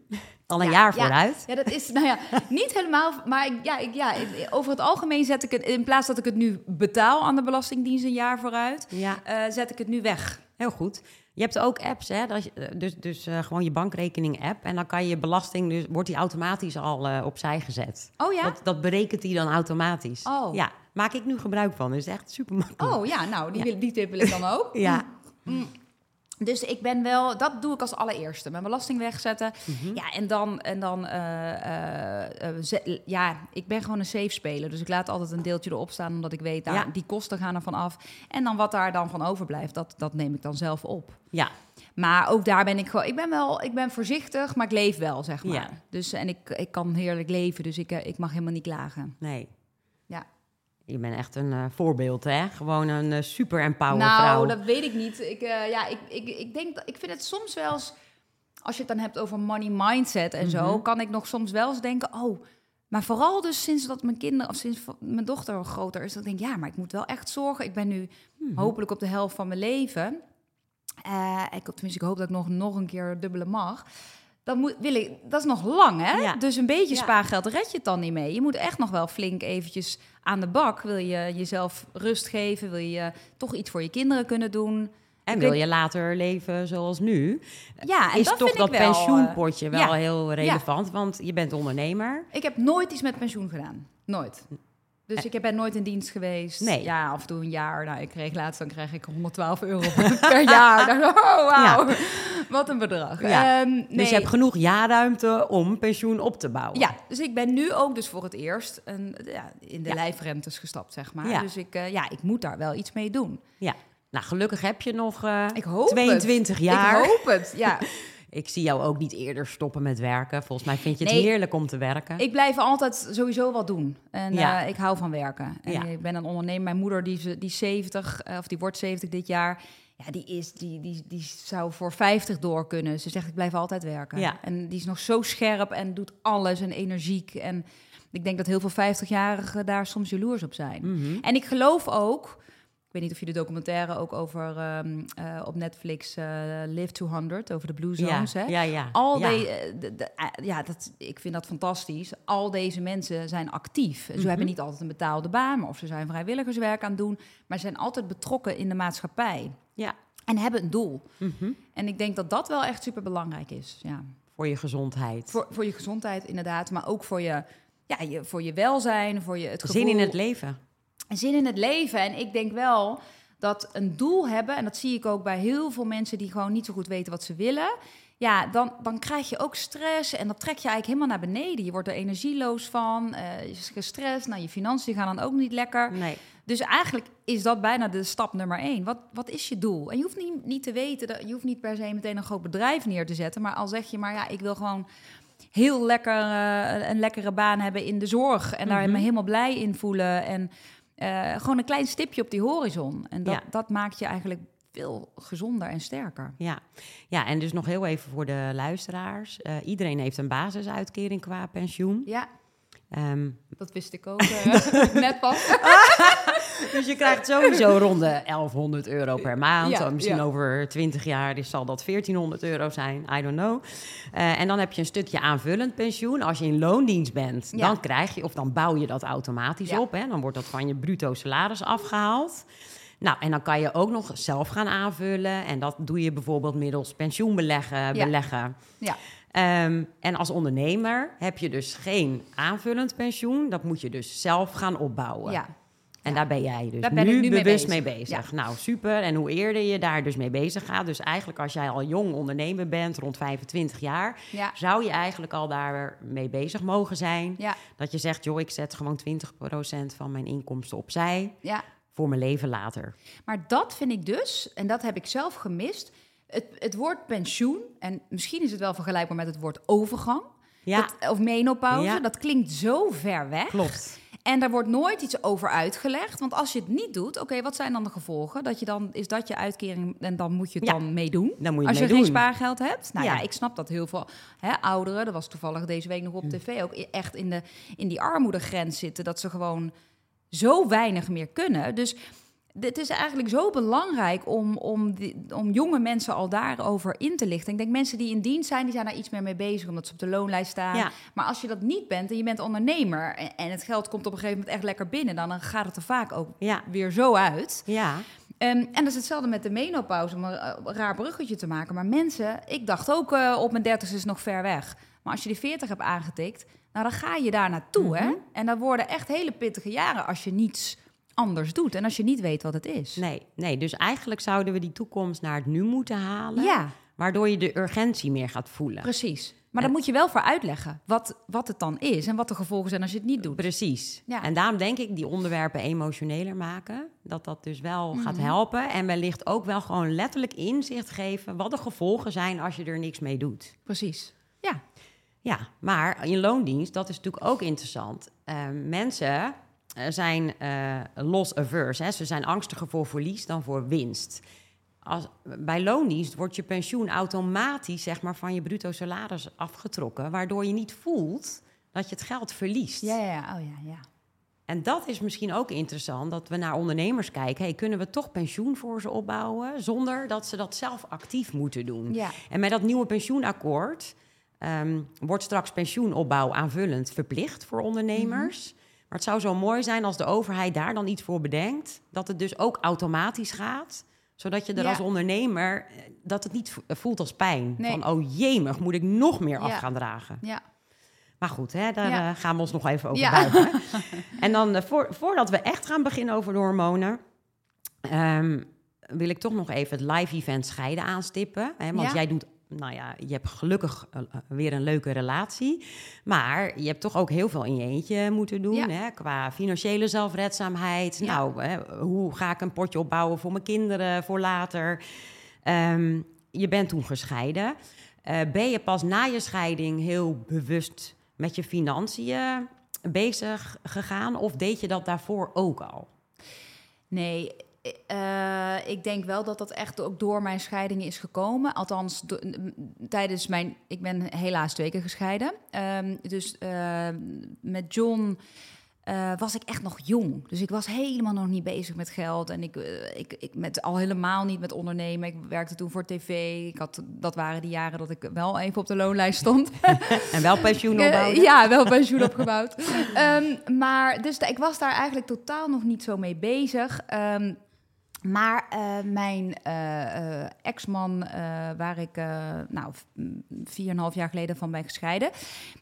al een jaar vooruit. Ja, dat is, nou ja, niet helemaal. Maar ik, ja, ik, ja, over het algemeen zet ik het, in plaats dat ik het nu betaal aan de Belastingdienst een jaar vooruit, ja. uh, zet ik het nu weg. heel goed. Je hebt ook apps, hè? Eh, dus dus eh, gewoon je bankrekening-app. En dan kan je belasting, dus wordt die automatisch al eh, opzij gezet. Oh ja? Dat, dat berekent hij dan automatisch. Oh. Ja, maak ik nu gebruik van. Dat is echt super makkelijk. Oh ja, nou, die, Ja. die tip wil ik dan ook. Ja. Dus ik ben wel, dat doe ik als allereerste. Mijn belasting wegzetten. Mhm. Ja, en dan, en dan eh, eh, eh, ja, ik ben gewoon een safe speler. Dus ik laat altijd een deeltje erop staan, omdat ik weet, Ja. die kosten gaan ervan af. En dan wat daar dan van overblijft, dat, dat neem ik dan zelf op. Ja, Maar ook daar ben ik gewoon, ik ben wel, ik ben voorzichtig, maar ik leef wel, zeg maar. Ja. Dus en ik, ik kan heerlijk leven, dus ik, ik mag helemaal niet klagen. nee. Je bent echt een eh, voorbeeld, hè? Gewoon een eh, super empower nou, vrouw. dat weet ik niet. Ik, eh, ja, ik, ik, ik denk dat ik vind het soms wel eens, als je het dan hebt over money mindset en zo, Mhm. kan ik nog soms wel eens denken, oh, maar vooral dus sinds dat mijn kinderen of sinds mijn dochter groter is, dat ik denk ja, maar ik moet wel echt zorgen. Ik ben nu Mhm. hopelijk op de helft van mijn leven. Ik, tenminste, ik hoop dat ik nog, nog een keer dubbele mag. Dat, moet, wil ik, dat is nog lang, hè? Ja. Dus een beetje Ja. spaargeld red je het dan niet mee. Je moet echt nog wel flink eventjes aan de bak. Wil je jezelf rust geven? Wil je toch iets voor je kinderen kunnen doen? En wil je later leven zoals nu? Ja, en is dat toch dat wel, pensioenpotje wel ja. heel relevant? Want je bent ondernemer. eh, ik heb nooit iets met pensioen gedaan. Nooit. Dus ik ben nooit in dienst geweest. Eh. Nee. Ja, af en toe een jaar. Nou, ik kreeg laatst, dan krijg ik 112 euro per jaar. Dan, oh, wauw. Wat een bedrag. Ja. Ehm, nee. Dus je hebt genoeg jaarruimte om pensioen op te bouwen. Ja, dus ik ben nu ook dus voor het eerst een, ja, in de lijfrentes gestapt, zeg maar. Dus ik, eh, ja, ik moet daar wel iets mee doen. Ja. Nou, gelukkig heb je nog eh, Ik hoop 22 het. jaar. Ik hoop het, ja. Ik zie jou ook niet eerder stoppen met werken. Volgens mij vind je het Nee. heerlijk om te werken. Ik blijf altijd sowieso wat doen. En Ja. eh, ik hou van werken. En Ja. ik ben een ondernemer. Mijn moeder, die, is- die is 70, eh, of die wordt 70 dit jaar. Ja, die, is, die, die, die zou voor 50 door kunnen. Ze zegt, ik blijf altijd werken. Ja. En die is nog zo scherp en doet alles en energiek. En ik denk dat heel veel 50-jarigen daar soms jaloers op zijn. Mhm. En ik geloof ook, ik weet niet of je de documentaire ook over ehm, eh, op Netflix eh, Live 200 over de Blue ja. Zones, hè? ja, ja. Al ja. die, de, de- eh, ja, dat, ik vind dat fantastisch. Al deze mensen zijn actief. Ze Mhm. hebben niet altijd een betaalde baan, maar of ze zijn vrijwilligerswerk aan het doen, maar ze zijn altijd betrokken in de maatschappij Ja. en hebben een doel. Mhm. En ik denk dat dat wel echt super belangrijk is. Ja. Voor je gezondheid. Voor, voor je gezondheid inderdaad, maar ook voor je, ja, je, voor je welzijn, voor je het gevoel. Zin in het leven. Zin in het leven. En ik denk wel dat een doel hebben, en dat zie ik ook bij heel veel mensen die gewoon niet zo goed weten wat ze willen. Ja, dan, dan krijg je ook stress en dat trek je eigenlijk helemaal naar beneden. Je wordt er energieloos van, eh, je is gestrest, nou, je financiën gaan dan ook niet lekker. Nee. Dus eigenlijk is dat bijna de stap nummer één. Wat, wat is je doel? En je hoeft niet, niet te weten, dat, je hoeft niet per se meteen een groot bedrijf neer te zetten. Maar al zeg je maar, ja, ik wil gewoon heel lekker eh, een lekkere baan hebben in de zorg. En daar Mhm. me helemaal blij in voelen. En eh, gewoon een klein stipje op die horizon. En dat, Ja. dat maakt je eigenlijk veel gezonder en sterker. Ja. ja, en dus nog heel even voor de luisteraars. Eh, iedereen heeft een basisuitkering qua pensioen. Ja, Ehm, dat wist ik ook eh, net pas. dus je krijgt sowieso rond de 1100 euro per maand. Ja, Misschien ja. over 20 jaar dus zal dat 1400 euro zijn. I don't know. Eh, en dan heb je een stukje aanvullend pensioen. Als je in loondienst bent, Ja. dan krijg je, of dan bouw je dat automatisch op. Hè? Dan wordt dat van je bruto salaris afgehaald. Nou, en dan kan je ook nog zelf gaan aanvullen. En dat doe je bijvoorbeeld middels pensioenbeleggen. Beleggen. Ja. Ehm, en als ondernemer heb je dus geen aanvullend pensioen. Dat moet je dus zelf gaan opbouwen. Ja, En daar ben jij dus ben nu, mee bewust bezig. mee bezig. Nou, super. En hoe eerder je daar dus mee bezig gaat... dus eigenlijk als jij al jong ondernemer bent, rond 25 jaar... ja, zou je eigenlijk al daar mee bezig mogen zijn. Dat je zegt, joh, ik zet gewoon 20% van mijn inkomsten opzij... voor mijn leven later. Maar dat vind ik dus, en dat heb ik zelf gemist. Het, het woord pensioen, en misschien is het wel vergelijkbaar met het woord overgang. Dat, of menopauze, dat klinkt zo ver weg. klopt. En daar wordt nooit iets over uitgelegd. Want als je het niet doet, oké, wat zijn dan de gevolgen? Dat je dan, is dat je uitkering en dan moet je het Ja. dan meedoen? Dan moet je Als je geen spaargeld hebt. Nou ja. Ja. ik snap dat heel veel hè, ouderen, dat was toevallig deze week nog op Hm. tv, ook echt in, de, in die armoedegrens zitten. Dat ze gewoon zo weinig meer kunnen. Dus het is eigenlijk zo belangrijk om, om, die, om jonge mensen al daarover in te lichten. Ik denk mensen die in dienst zijn, die zijn daar iets meer mee bezig, omdat ze op de loonlijst staan. Ja. Maar als je dat niet bent en je bent ondernemer en, en het geld komt op een gegeven moment echt lekker binnen, dan, dan gaat het er vaak ook Ja, weer zo uit. ja. Ehm, en dat is hetzelfde met de menopauze, om een eh, raar bruggetje te maken. Maar mensen, ik dacht ook eh, op mijn dertigste is nog ver weg. Maar als je de 40 hebt aangetikt, nou dan ga je daar naartoe. hè? Mhm. En dat worden echt hele pittige jaren als je niets anders doet. En als je niet weet wat het is. Nee, nee, dus eigenlijk zouden we die toekomst naar het nu moeten halen. Ja, Waardoor je de urgentie meer gaat voelen. precies. Maar dan moet je wel voor uitleggen wat, wat het dan is en wat de gevolgen zijn als je het niet doet. Precies. Ja. En daarom denk ik die onderwerpen emotioneler maken. Dat dat dus wel gaat Mhm. helpen. En wellicht ook wel gewoon letterlijk inzicht geven wat de gevolgen zijn als je er niks mee doet. Precies. Ja, Ja, maar in loondienst, dat is natuurlijk ook interessant. Eh, mensen zijn eh loss averse. Hè? Ze zijn angstiger voor verlies dan voor winst. Als, bij loondienst wordt je pensioen automatisch zeg maar, van je bruto salaris afgetrokken, waardoor je niet voelt dat je het geld verliest. ja, ja. ja. Oh ja, ja. En dat is misschien ook interessant, dat we naar ondernemers kijken. Hey, kunnen we toch pensioen voor ze opbouwen zonder dat ze dat zelf actief moeten doen? Ja, En met dat nieuwe pensioenakkoord ehm, wordt straks pensioenopbouw aanvullend verplicht voor ondernemers. Maar het zou zo mooi zijn als de overheid daar dan iets voor bedenkt, dat het dus ook automatisch gaat zodat je er Ja. als ondernemer, eh, dat het niet vo- voelt als pijn. Nee. Van, oh jemig, moet ik nog meer af gaan dragen. ja. Maar goed, hè, daar Ja. eh, gaan we ons nog even over Ja. buigen. en dan, eh, voor, voordat we echt gaan beginnen over de hormonen... ehm, wil ik toch nog even het live event scheiden aanstippen. Hè, want jij doet, nou ja, je hebt gelukkig eh, eh, weer een leuke relatie. Maar je hebt toch ook heel veel in je eentje moeten doen. Ja. Hè, qua financiële zelfredzaamheid. Ja. Nou, hè, hoe ga ik een potje opbouwen voor mijn kinderen, voor later? Ehm, je bent toen gescheiden. Eh, ben je pas na je scheiding heel bewust met je financiën bezig gegaan? Of deed je dat daarvoor ook al? Nee, eh, ik denk wel dat dat echt ook door mijn scheiding is gekomen. Althans, do- tijdens mijn... Ik ben helaas twee keer gescheiden. Ehm, dus eh, met John eh, was ik echt nog jong. Dus ik was helemaal nog niet bezig met geld. En ik, ik, ik met, al helemaal niet met ondernemen. Ik werkte toen voor tv. Ik had, dat waren die jaren dat ik wel even op de loonlijst stond. En wel pensioen opbouwen? ja, wel pensioen opgebouwd. Ehm, maar dus ik was daar eigenlijk totaal nog niet zo mee bezig. Ehm, maar eh, mijn eh, eh, ex-man, waar ik nou, v- mm, vier en een half jaar geleden van ben gescheiden,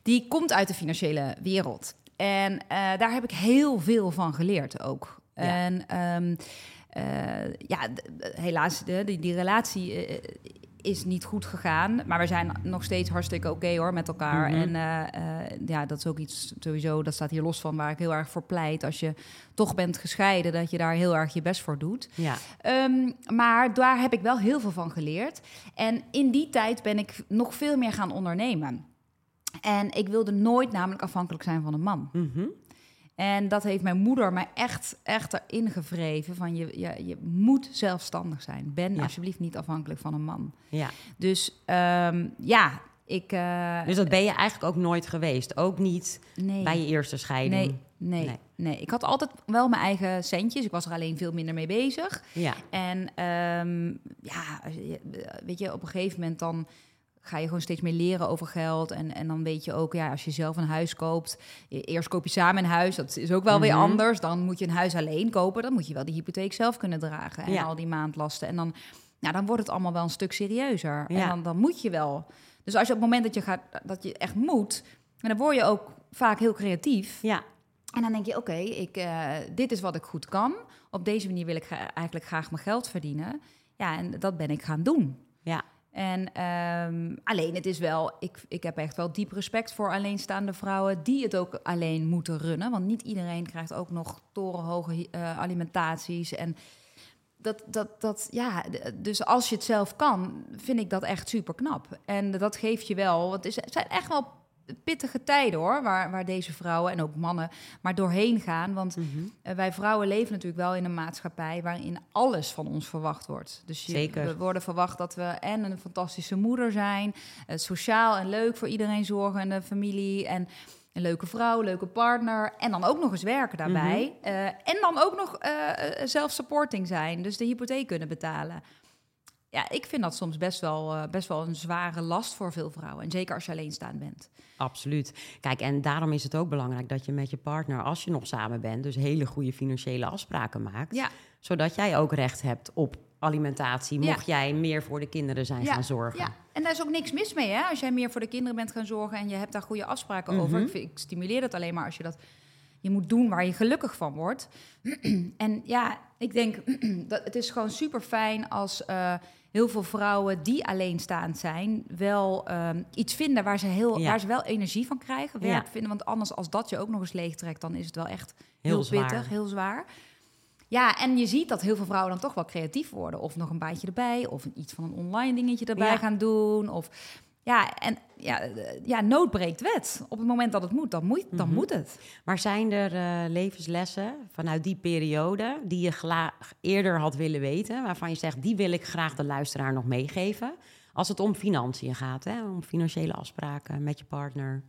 die komt uit de financiële wereld. En daar heb ik heel veel van geleerd ook. Ja. En ehm, eh, ja, helaas, de, die, die relatie is niet goed gegaan. Maar we zijn nog steeds hartstikke oké hoor met elkaar. Mhm. En eh, eh, ja, dat is ook iets sowieso, dat staat hier los van waar ik heel erg voor pleit. Als je toch bent gescheiden, dat je daar heel erg je best voor doet. Ja, Ehm, maar daar heb ik wel heel veel van geleerd. En in die tijd ben ik nog veel meer gaan ondernemen. En ik wilde nooit namelijk afhankelijk zijn van een man. Mhm. En dat heeft mijn moeder mij echt, echt erin gevreven. Van je, je, je moet zelfstandig zijn. Ben Ja. alsjeblieft niet afhankelijk van een man. ja. Dus ehm, ja, ik... eh, Dus dat ben je eigenlijk ook nooit geweest? Ook niet nee. bij je eerste scheiding? Nee, nee, Nee. nee, Ik had altijd wel mijn eigen centjes. Ik was er alleen veel minder mee bezig. Ja, En ehm, ja, weet je, op een gegeven moment dan ga je gewoon steeds meer leren over geld. En, en dan weet je ook, ja, als je zelf een huis koopt, e- eerst koop je samen een huis, dat is ook wel weer Mhm. anders. Dan moet je een huis alleen kopen, dan moet je wel die hypotheek zelf kunnen dragen en Ja. al die maandlasten. En dan, ja, dan wordt het allemaal wel een stuk serieuzer. En Ja. dan, dan moet je wel. Dus als je op het moment dat je gaat, dat je echt moet, en dan word je ook vaak heel creatief. ja, En dan denk je, oké, ik, eh, dit is wat ik goed kan. Op deze manier wil ik eigenlijk graag mijn geld verdienen. Ja, en dat ben ik gaan doen. ja. En ehm, alleen, het is wel, ik, ik heb echt wel diep respect voor alleenstaande vrouwen die het ook alleen moeten runnen. Want niet iedereen krijgt ook nog torenhoge eh, alimentaties. En dat, dat, dat, ja, dus als je het zelf kan, vind ik dat echt super knap. En dat geeft je wel, want het zijn echt wel pittige tijden hoor, waar, waar deze vrouwen en ook mannen maar doorheen gaan. Want Mhm. eh, wij vrouwen leven natuurlijk wel in een maatschappij waarin alles van ons verwacht wordt. Dus je, Zeker. we worden verwacht dat we en een fantastische moeder zijn, eh, sociaal en leuk voor iedereen zorgen en de familie en een leuke vrouw, leuke partner en dan ook nog eens werken daarbij. Mhm. Eh, en dan ook nog eh, zelf-supporting zijn, dus de hypotheek kunnen betalen. Ja, ik vind dat soms best wel, eh, best wel een zware last voor veel vrouwen. En zeker als je alleenstaand bent. Absoluut. Kijk, en daarom is het ook belangrijk dat je met je partner, als je nog samen bent, dus hele goede financiële afspraken maakt. Ja. Zodat jij ook recht hebt op alimentatie, mocht jij meer voor de kinderen zijn gaan zorgen. Ja, en daar is ook niks mis mee, hè? Als jij meer voor de kinderen bent gaan zorgen en je hebt daar goede afspraken over. Mhm. Ik, vind- ik stimuleer dat alleen maar als je dat... Je moet doen waar je gelukkig van wordt. en ja, ik denk dat het is gewoon super fijn als eh, heel veel vrouwen die alleenstaand zijn, wel ehm, iets vinden waar ze, heel, Ja. waar ze wel energie van krijgen, werk Ja. vinden. Want anders, als dat je ook nog eens leegtrekt, dan is het wel echt Heel heel, zwaar. pittig, heel zwaar. Ja, en je ziet dat heel veel vrouwen dan toch wel creatief worden. Of nog een baantje erbij, of iets van een online dingetje erbij Ja. gaan doen. Of ja, en ja, eh, ja, nood breekt wet. Op het moment dat het moet, dan moet, dan Mhm. moet het. Maar zijn er eh, levenslessen vanuit die periode die je graag eerder had willen weten, waarvan je zegt, die wil ik graag de luisteraar nog meegeven? Als het om financiën gaat, hè? om financiële afspraken met je partner.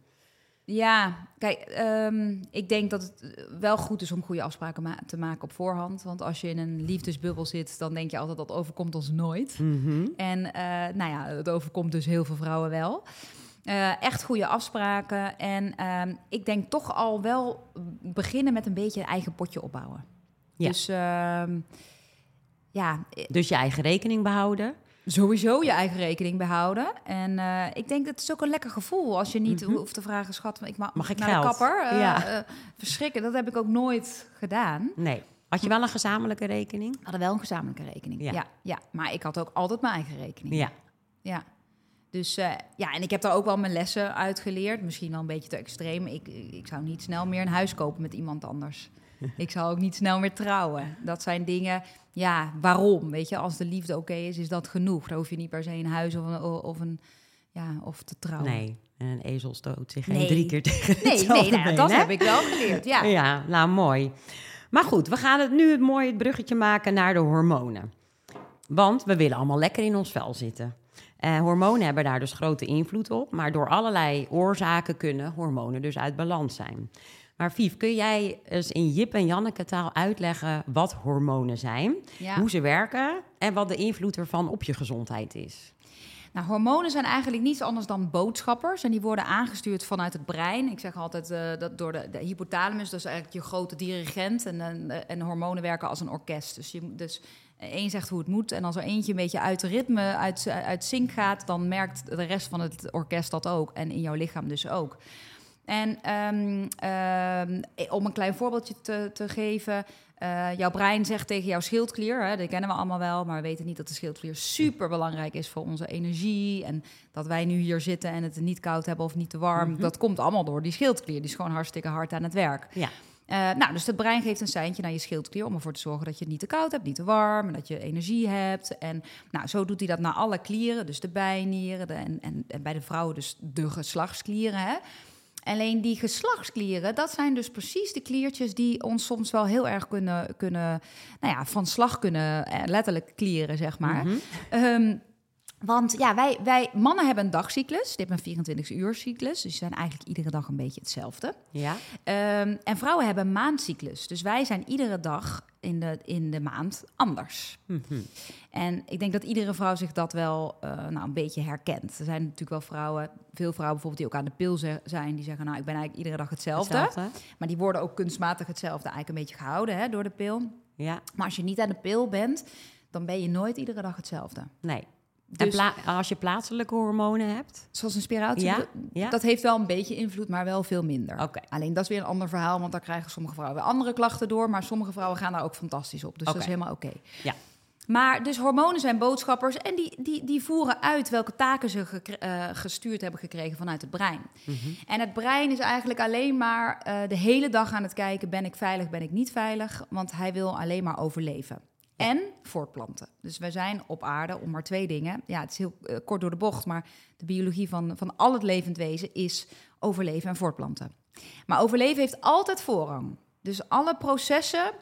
Ja, kijk, ehm, ik denk dat het eh, wel goed is om goede afspraken ma- te maken op voorhand. Want als je in een liefdesbubbel zit, dan denk je altijd dat overkomt ons nooit. Mhm. En eh, nou ja, het overkomt dus heel veel vrouwen wel. Eh, echt goede afspraken. En ehm, ik denk toch al wel beginnen met een beetje een eigen potje opbouwen. Ja. Dus ehm, ja, Dus je eigen rekening behouden. Sowieso je eigen rekening behouden. En eh, ik denk dat het is ook een lekker gevoel als je niet Mhm. hoeft te vragen, schat, ik mag, Mag ik naar geld? de kapper? Eh, Ja. eh, verschrikken, dat heb ik ook nooit gedaan. Nee. Had je wel een gezamenlijke rekening? We hadden wel een gezamenlijke rekening. Ja. Ja. Ja, maar ik had ook altijd mijn eigen rekening. Ja. Ja. Dus ja, en ik heb daar ook wel mijn lessen uit geleerd. Misschien wel een beetje te extreem. Ik, ik zou niet snel meer een huis kopen met iemand anders. ik zou ook niet snel meer trouwen. Dat zijn dingen, ja, waarom? Weet je, als de liefde oké is, is dat genoeg. Dan hoef je niet per se een huis of een, of een ja, of te trouwen. Nee. En een ezel stoot zich Nee. drie keer tegen nee, nee nou, been, dat hè? heb ik wel geleerd. Ja. Ja, nou mooi. Maar goed, we gaan het nu het mooie bruggetje maken naar de hormonen. Want we willen allemaal lekker in ons vel zitten. Eh, hormonen hebben daar dus grote invloed op. Maar door allerlei oorzaken kunnen hormonen dus uit balans zijn. Maar Vief, kun jij eens in Jip en Janneke taal uitleggen wat hormonen zijn, Ja. hoe ze werken en wat de invloed ervan op je gezondheid is? Nou, hormonen zijn eigenlijk niets anders dan boodschappers. En die worden aangestuurd vanuit het brein. Ik zeg altijd eh, dat door de, de hypothalamus, dat is eigenlijk je grote dirigent. En, en, en hormonen werken als een orkest. Dus, je, dus één zegt hoe het moet. En als er eentje een beetje uit de ritme, uit, uit sync gaat, dan merkt de rest van het orkest dat ook. En in jouw lichaam dus ook. En ehm, ehm, om een klein voorbeeldje te, te geven. eh, jouw brein zegt tegen jouw schildklier, hè, dat kennen we allemaal wel, maar we weten niet dat de schildklier super belangrijk is voor onze energie. En dat wij nu hier zitten en het niet koud hebben of niet te warm, Mhm. dat komt allemaal door die schildklier. Die is gewoon hartstikke hard aan het werk. Ja. Eh, nou, dus het brein geeft een seintje naar je schildklier om ervoor te zorgen dat je het niet te koud hebt, niet te warm, en dat je energie hebt. En nou, zo doet hij dat naar alle klieren, dus de bijnieren de, en, en, en bij de vrouwen dus de geslachtsklieren. Hè. Alleen die geslachtsklieren, dat zijn dus precies de kliertjes die ons soms wel heel erg kunnen, kunnen nou ja, van slag kunnen, eh, letterlijk klieren, zeg maar. Mhm. Ehm, want ja, wij, wij mannen hebben een dagcyclus, die hebben een 24 uur cyclus, dus die zijn eigenlijk iedere dag een beetje hetzelfde. Ja, Ehm, en vrouwen hebben een maandcyclus. Dus wij zijn iedere dag in de, in de maand anders. Mhm. En ik denk dat iedere vrouw zich dat wel eh, nou, een beetje herkent. Er zijn natuurlijk wel vrouwen, veel vrouwen bijvoorbeeld die ook aan de pil ze- zijn, die zeggen, nou, ik ben eigenlijk iedere dag hetzelfde. Hetzelfde. Maar die worden ook kunstmatig hetzelfde eigenlijk een beetje gehouden hè, door de pil. Ja, Maar als je niet aan de pil bent, dan ben je nooit iedere dag hetzelfde. nee. Dus, als je plaatselijke hormonen hebt? zoals een spiraaltje, Ja, dat- ja. dat heeft wel een beetje invloed, maar wel veel minder. Alleen dat is weer een ander verhaal, want daar krijgen sommige vrouwen weer andere klachten door. Maar sommige vrouwen gaan daar ook fantastisch op. Dus dat is helemaal oké. Ja. Maar dus hormonen zijn boodschappers en die, die, die voeren uit welke taken ze eh, gestuurd hebben gekregen vanuit het brein. Mhm. En het brein is eigenlijk alleen maar eh, de hele dag aan het kijken: ben ik veilig, ben ik niet veilig? Want hij wil alleen maar overleven. En voortplanten. Dus wij zijn op aarde om maar twee dingen. Ja, het is heel eh, kort door de bocht, maar de biologie van, van al het levend wezen is overleven en voortplanten. Maar overleven heeft altijd voorrang. Dus alle processen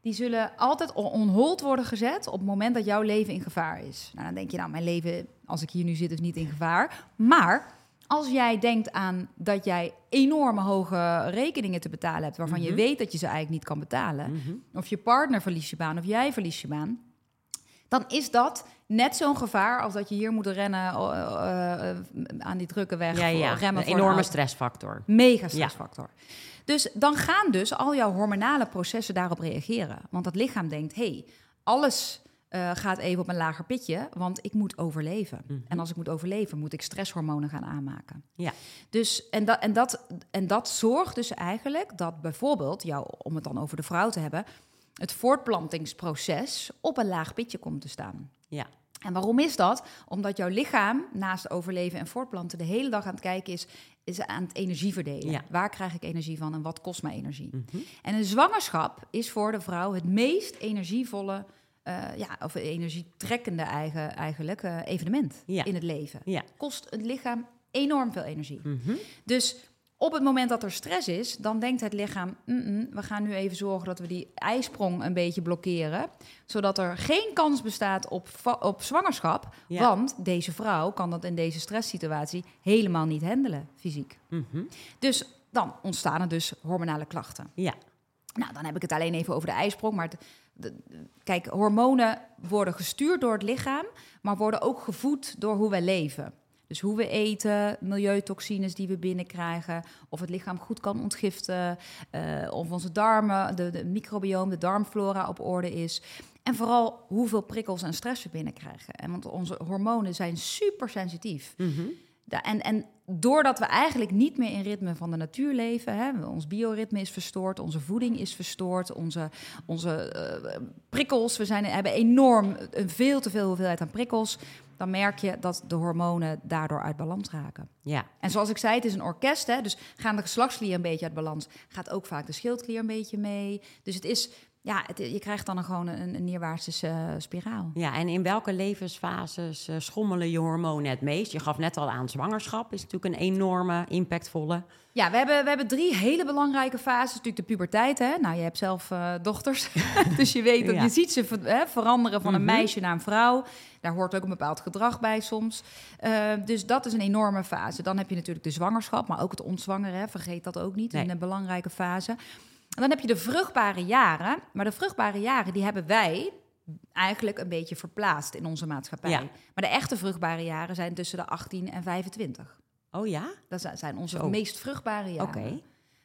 die zullen altijd on on hold worden gezet op het moment dat jouw leven in gevaar is. Nou, dan denk je, nou, mijn leven, als ik hier nu zit, is niet in gevaar. Maar als jij denkt aan dat jij enorme hoge rekeningen te betalen hebt, waarvan je Mhm. weet dat je ze eigenlijk niet kan betalen, Mhm. of je partner verliest je baan of jij verliest je baan, dan is dat net zo'n gevaar als dat je hier moet rennen uh, uh, aan die drukke weg. Ja, ja. remmen een enorme stressfactor. Mega stressfactor. Dus dan gaan dus al jouw hormonale processen daarop reageren. Want het lichaam denkt, hey, alles uh, gaat even op een lager pitje, want ik moet overleven. Mhm. En als ik moet overleven, moet ik stresshormonen gaan aanmaken. Ja. Dus, en, dat, en, dat, en dat zorgt dus eigenlijk dat bijvoorbeeld, jou, om het dan over de vrouw te hebben, het voortplantingsproces op een laag pitje komt te staan. Ja. En waarom is dat? Omdat jouw lichaam naast overleven en voortplanten de hele dag aan het kijken is, is aan het energie verdelen. Ja. Waar krijg ik energie van en wat kost mij energie? Mhm. En een zwangerschap is voor de vrouw het meest energievolle, eh, ja, of energietrekkende eigen, eigenlijk eh, evenement Ja. in het leven. Ja. Kost het lichaam enorm veel energie. Mhm. Dus op het moment dat er stress is, dan denkt het lichaam: "Mm-mm, we gaan nu even zorgen dat we die ijsprong een beetje blokkeren, zodat er geen kans bestaat op, op zwangerschap. Ja. Want deze vrouw kan dat in deze stresssituatie helemaal niet handelen, fysiek. Mhm. Dus dan ontstaan er dus hormonale klachten. Ja. Nou, dan heb ik het alleen even over de ijsprong. Maar het- kijk, hormonen worden gestuurd door het lichaam, maar worden ook gevoed door hoe wij leven. Dus hoe we eten, milieutoxines die we binnenkrijgen, of het lichaam goed kan ontgiften, eh, of onze darmen, de, de de darmflora op orde is. En vooral hoeveel prikkels en stress we binnenkrijgen. En want onze hormonen zijn super sensitief. Da- en, en doordat we eigenlijk niet meer in ritme van de natuur leven, hè, ons bioritme is verstoord, onze voeding is verstoord, onze, onze eh, prikkels, we zijn, hebben enorm een veel te veel hoeveelheid aan prikkels, dan merk je dat de hormonen daardoor uit balans raken. Ja. En zoals ik zei, het is een orkest, hè, dus gaan de geslachtsklier een beetje uit balans, gaat ook vaak de schildklier een beetje mee. Dus het is, ja, het, je krijgt dan een, gewoon een, een neerwaartse eh, spiraal. Ja, en in welke levensfases eh, schommelen je hormonen het meest? Je gaf net al aan zwangerschap, is natuurlijk een enorme, impactvolle. Ja, we hebben, we hebben drie hele belangrijke fases. Natuurlijk de puberteit. Hè? Nou, je hebt zelf eh, dochters. dus je weet dat Ja. je ziet ze hè, veranderen van een Mhm. meisje naar een vrouw. Daar hoort ook een bepaald gedrag bij soms. Dus dat is een enorme fase. Dan heb je natuurlijk de zwangerschap, maar ook het ontzwangeren. Hè? Vergeet dat ook niet. Nee. Een belangrijke fase. En dan heb je de vruchtbare jaren. Maar de vruchtbare jaren, die hebben wij eigenlijk een beetje verplaatst in onze maatschappij. Ja. Maar de echte vruchtbare jaren zijn tussen de 18 en 25. Oh ja? Dat zi- zijn onze Zo. meest vruchtbare jaren. Oké.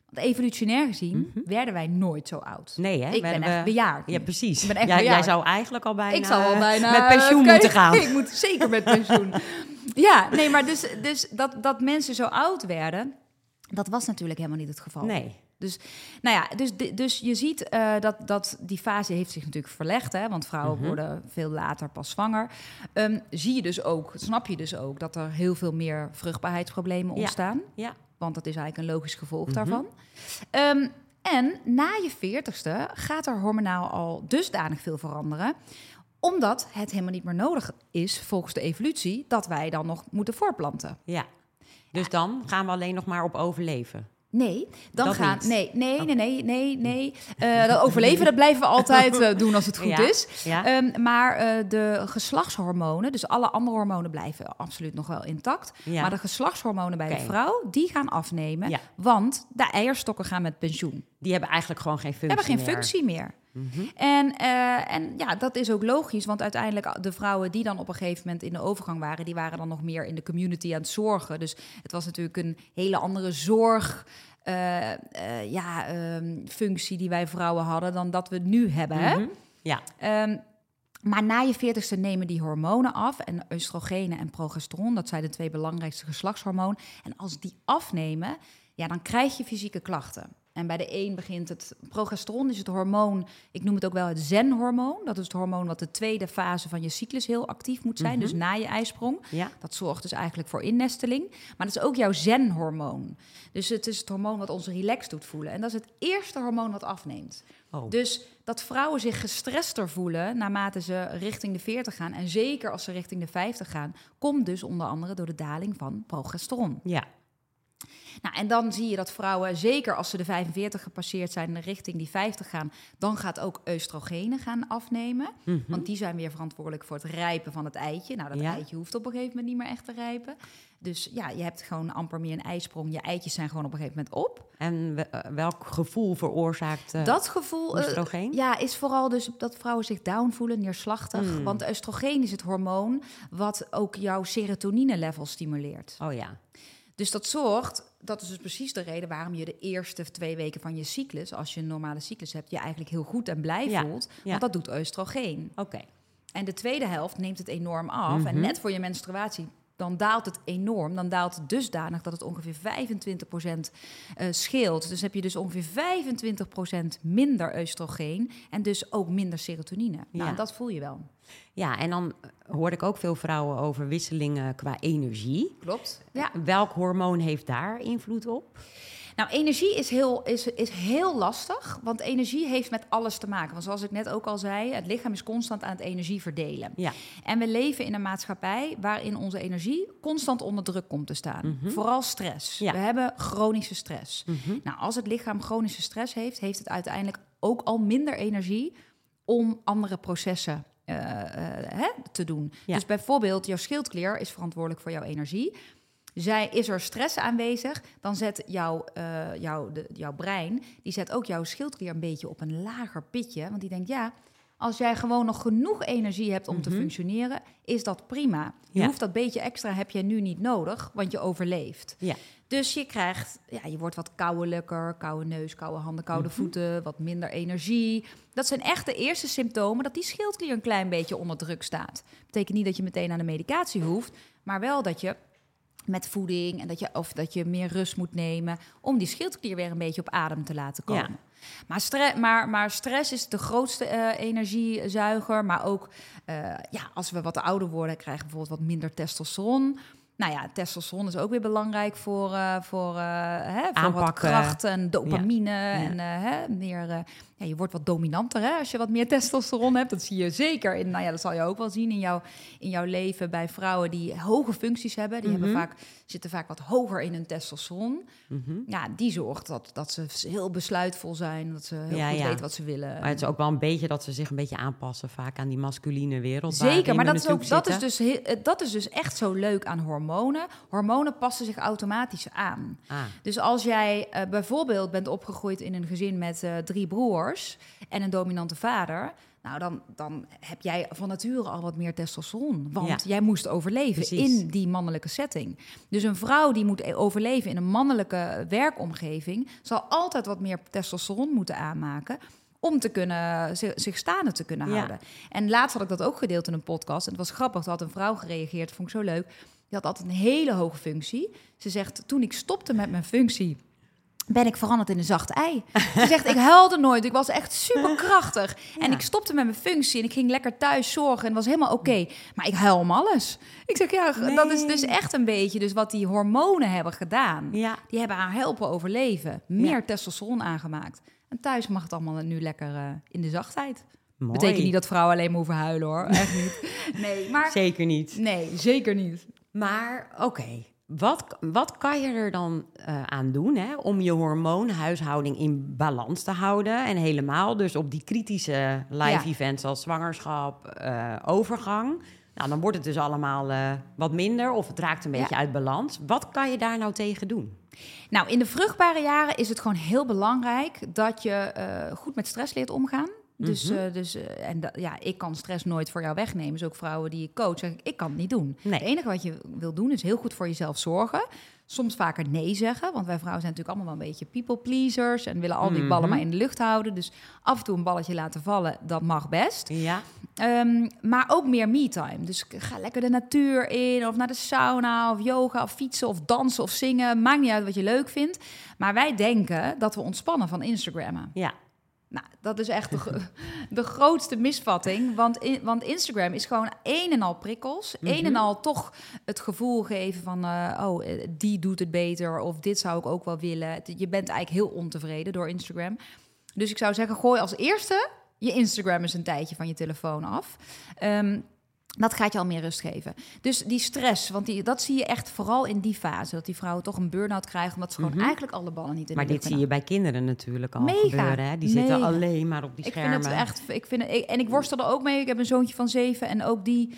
Want evolutionair gezien Mhm. werden wij nooit zo oud. Nee, hè? ik ben Werden echt we- bejaard. Ja, precies. Ik ben echt Ja, jij zou eigenlijk al bijna, ik zal al bijna met pensioen moeten gaan. Ik moet zeker met pensioen. ja, nee, maar dus, dus dat, dat mensen zo oud werden, dat was natuurlijk helemaal niet het geval. Nee. Nou ja, dus, dus je ziet eh, dat, dat die fase heeft zich natuurlijk verlegd, hè, want vrouwen Mhm. worden veel later pas zwanger. Ehm, zie je dus ook, snap je dus ook, dat er heel veel meer vruchtbaarheidsproblemen Ja. ontstaan. Ja. Want dat is eigenlijk een logisch gevolg Mhm. daarvan. Ehm, en na je veertigste gaat er hormonaal al dusdanig veel veranderen omdat het helemaal niet meer nodig is, volgens de evolutie, dat wij dan nog moeten voortplanten. Ja. Dus dan gaan we alleen nog maar op overleven. Nee, dan Dat gaan. niet. Nee, nee, nee, nee, nee, nee. Eh, dat overleven, dat blijven we altijd eh, doen als het goed Ja. is. Ja. Ehm, maar eh, de geslachtshormonen, dus alle andere hormonen blijven absoluut nog wel intact. ja. Maar de geslachtshormonen bij de vrouw, die gaan afnemen. Want de eierstokken gaan met pensioen. Die hebben eigenlijk gewoon geen Die functie hebben geen meer. functie meer. Mhm. En, eh, en ja, dat is ook logisch, want uiteindelijk de vrouwen die dan op een gegeven moment in de overgang waren, die waren dan nog meer in de community aan het zorgen. Dus het was natuurlijk een hele andere zorg. eh, eh, ja, ehm, functie die wij vrouwen hadden dan dat we nu hebben. Hè? Mhm. Ja. Ehm, maar na je veertigste nemen die hormonen af. En oestrogenen en progesteron, dat zijn de twee belangrijkste geslachtshormonen. En als die afnemen, ja, dan krijg je fysieke klachten. En bij de een begint het... Progesteron is het hormoon, ik noem het ook wel het zen-hormoon. Dat is het hormoon wat de tweede fase van je cyclus heel actief moet zijn. Mhm. Dus na je ijsprong. Ja. Dat zorgt dus eigenlijk voor innesteling. Maar dat is ook jouw zen-hormoon. Dus het is het hormoon wat ons relaxed doet voelen. En dat is het eerste hormoon wat afneemt. Oh. Dus dat vrouwen zich gestrester voelen naarmate ze richting de 40 gaan. En zeker als ze richting de 50 gaan, komt dus onder andere door de daling van progesteron. Ja. Nou, en dan zie je dat vrouwen, zeker als ze de 45 gepasseerd zijn en richting die 50 gaan, dan gaat ook oestrogenen gaan afnemen. Mhm. Want die zijn weer verantwoordelijk voor het rijpen van het eitje. Nou, dat Ja. eitje hoeft op een gegeven moment niet meer echt te rijpen. Dus ja, je hebt gewoon amper meer een ijsprong. Je eitjes zijn gewoon op een gegeven moment op. En eh, welk gevoel veroorzaakt eh, dat gevoel eh, oestrogeen? ja, is vooral dus dat vrouwen zich down voelen, neerslachtig. Mm. Want oestrogeen is het hormoon wat ook jouw serotonine-level stimuleert. Oh ja. Dus dat zorgt, dat is dus precies de reden waarom je de eerste twee weken van je cyclus, als je een normale cyclus hebt, je eigenlijk heel goed en blij Ja, voelt. ja. Want dat doet oestrogeen. Oké. En de tweede helft neemt het enorm af. En Mhm. net voor je menstruatie, dan daalt het enorm. Dan daalt het dusdanig dat het ongeveer 25% eh scheelt. Dus heb je dus ongeveer 25% minder oestrogeen en dus ook minder serotonine. Nou, Ja. en dat voel je wel. Ja, en dan hoor ik ook veel vrouwen over wisselingen qua energie. Klopt. Ja. Welk hormoon heeft daar invloed op? Nou, energie is heel, is, is heel lastig, want energie heeft met alles te maken. Want zoals ik net ook al zei, het lichaam is constant aan het energie verdelen. Ja. En we leven in een maatschappij waarin onze energie constant onder druk komt te staan. Mhm. Vooral stress. Ja. We hebben chronische stress. Mhm. Nou, als het lichaam chronische stress heeft, heeft het uiteindelijk ook al minder energie om andere processen eh, eh, hè, te doen. Ja. Dus bijvoorbeeld, jouw schildklier is verantwoordelijk voor jouw energie. Zij, is er stress aanwezig, dan zet jouw, eh, jouw, de, jouw brein, die zet ook jouw schildklier een beetje op een lager pitje. Want die denkt, ja, als jij gewoon nog genoeg energie hebt om te Mhm. functioneren, is dat prima. Je Ja. hoeft dat beetje extra, heb je nu niet nodig, want je overleeft. Ja. Dus je krijgt, ja, je wordt wat kouwelijker, koude neus, koude handen, koude Mhm. voeten, wat minder energie. Dat zijn echt de eerste symptomen dat die schildklier een klein beetje onder druk staat. Betekent niet dat je meteen aan de medicatie hoeft, maar wel dat je met voeding en dat je, of dat je meer rust moet nemen om die schildklier weer een beetje op adem te laten Ja. komen. Maar, stre maar, maar stress is de grootste eh, energiezuiger. Maar ook eh, ja, als we wat ouder worden, krijgen we bijvoorbeeld wat minder testosteron. Nou ja, testosteron is ook weer belangrijk voor, eh, voor, eh, hè, voor wat kracht en dopamine. En eh, hè, meer, ja, je wordt wat dominanter hè, als je wat meer testosteron hebt. Dat zie je zeker in, nou ja, dat zal je ook wel zien in, jouw in jouw leven bij vrouwen die hoge functies hebben. Die hebben Mhm. vaak, zitten vaak wat hoger in hun testosteron. Mhm. Ja, die zorgt dat, dat ze heel besluitvol zijn, dat ze heel Ja, goed ja. weten wat ze willen. Maar het is ook wel een beetje dat ze zich een beetje aanpassen vaak aan die masculine wereld. Zeker, maar dat is, ook, dat, is dus, dat is dus echt zo leuk aan hormonen. Hormonen passen zich automatisch aan. Ah, Dus als jij eh, bijvoorbeeld bent opgegroeid in een gezin met eh, drie broers en een dominante vader, nou dan, dan heb jij van nature al wat meer testosteron. Want Ja. jij moest overleven Precies. in die mannelijke setting. Dus een vrouw die moet e- overleven in een mannelijke werkomgeving, zal altijd wat meer testosteron moeten aanmaken. Om te kunnen, zi- zich staande te kunnen Ja. houden. En laatst had ik dat ook gedeeld in een podcast. En het was grappig, er had een vrouw gereageerd, vond ik zo leuk. Die had altijd een hele hoge functie. Ze zegt, toen ik stopte met mijn functie, ben ik veranderd in een zacht ei. Ze zegt, ik huilde nooit. Ik was echt superkrachtig. En Ja. ik stopte met mijn functie en ik ging lekker thuis zorgen en was helemaal oké. Maar ik huil om alles. Ik zeg, ja, dat is dus echt een beetje dus wat die hormonen hebben gedaan. ja. Die hebben haar helpen overleven. Meer Ja. testosteron aangemaakt. En thuis mag het allemaal nu lekker eh, in de zachtheid. Mooi. Betekent niet dat vrouwen alleen maar hoeven huilen hoor. Echt niet. Nee, maar... Zeker niet. Nee, zeker niet. Maar oké, wat, wat kan je er dan eh, aan doen hè, om je hormoonhuishouding in balans te houden? En helemaal dus op die kritische live Ja. events als zwangerschap, eh, overgang. Nou, dan wordt het dus allemaal eh, wat minder of het raakt een beetje uit balans. Wat kan je daar nou tegen doen? Nou, in de vruchtbare jaren is het gewoon heel belangrijk dat je goed met stress leert omgaan. Dus, Mhm. eh, dus eh, en ja, ik kan stress nooit voor jou wegnemen. Dus ook vrouwen die ik coach, zeg ik, ik kan het niet doen. Nee. Het enige wat je wil doen is heel goed voor jezelf zorgen. Soms vaker nee zeggen, want wij vrouwen zijn natuurlijk allemaal wel een beetje people pleasers en willen al die ballen Mhm. maar in de lucht houden. Dus af en toe een balletje laten vallen, dat mag best. Ja, Ehm, maar ook meer me-time. Dus ga lekker de natuur in, of naar de sauna, of yoga, of fietsen, of dansen, of zingen. Maakt niet uit wat je leuk vindt. Maar wij denken dat we ontspannen van Instagrammen. ja, Nou, dat is echt de, de grootste misvatting. Want, in- want Instagram is gewoon een en al prikkels. Een en Mhm. al toch het gevoel geven van... eh, oh, eh, die doet het beter. Of dit zou ik ook wel willen. Je bent eigenlijk heel ontevreden door Instagram. Dus ik zou zeggen, gooi als eerste je Instagram eens een tijdje van je telefoon af. Ehm, Dat gaat je al meer rust geven. Dus die stress, want die, dat zie je echt vooral in die fase. Dat die vrouwen toch een burn-out krijgen, omdat ze gewoon Mhm. eigenlijk alle ballen niet in Maar de dit zie je bij kinderen natuurlijk al Mega, gebeuren. Hè? Die zitten alleen maar op die Ik schermen. vind het echt, ik vind het, ik- en ik worstel er ook mee. Ik heb een zoontje van zeven en ook die,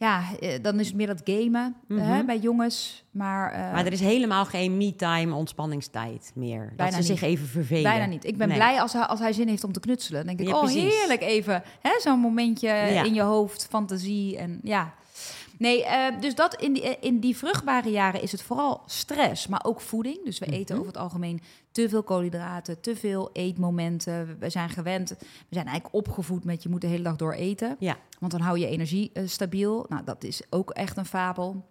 ja, eh, dan is het meer dat gamen Mhm. hè, bij jongens. Maar, eh, Maar er is helemaal geen me-time, ontspanningstijd meer. dat ze zich even vervelen. bijna niet. Ik ben Nee. blij als hij, als hij zin heeft om te knutselen. Dan denk ik, Ja, oh precies. heerlijk even, hè, zo'n momentje Ja. in je hoofd, fantasie en ja. Nee, eh, dus dat in die, in die vruchtbare jaren is het vooral stress, maar ook voeding. Dus we eten Mhm. over het algemeen te veel koolhydraten, te veel eetmomenten. We zijn gewend, we zijn eigenlijk opgevoed met je moet de hele dag door eten. Ja. Want dan hou je energie eh, stabiel. Nou, dat is ook echt een fabel.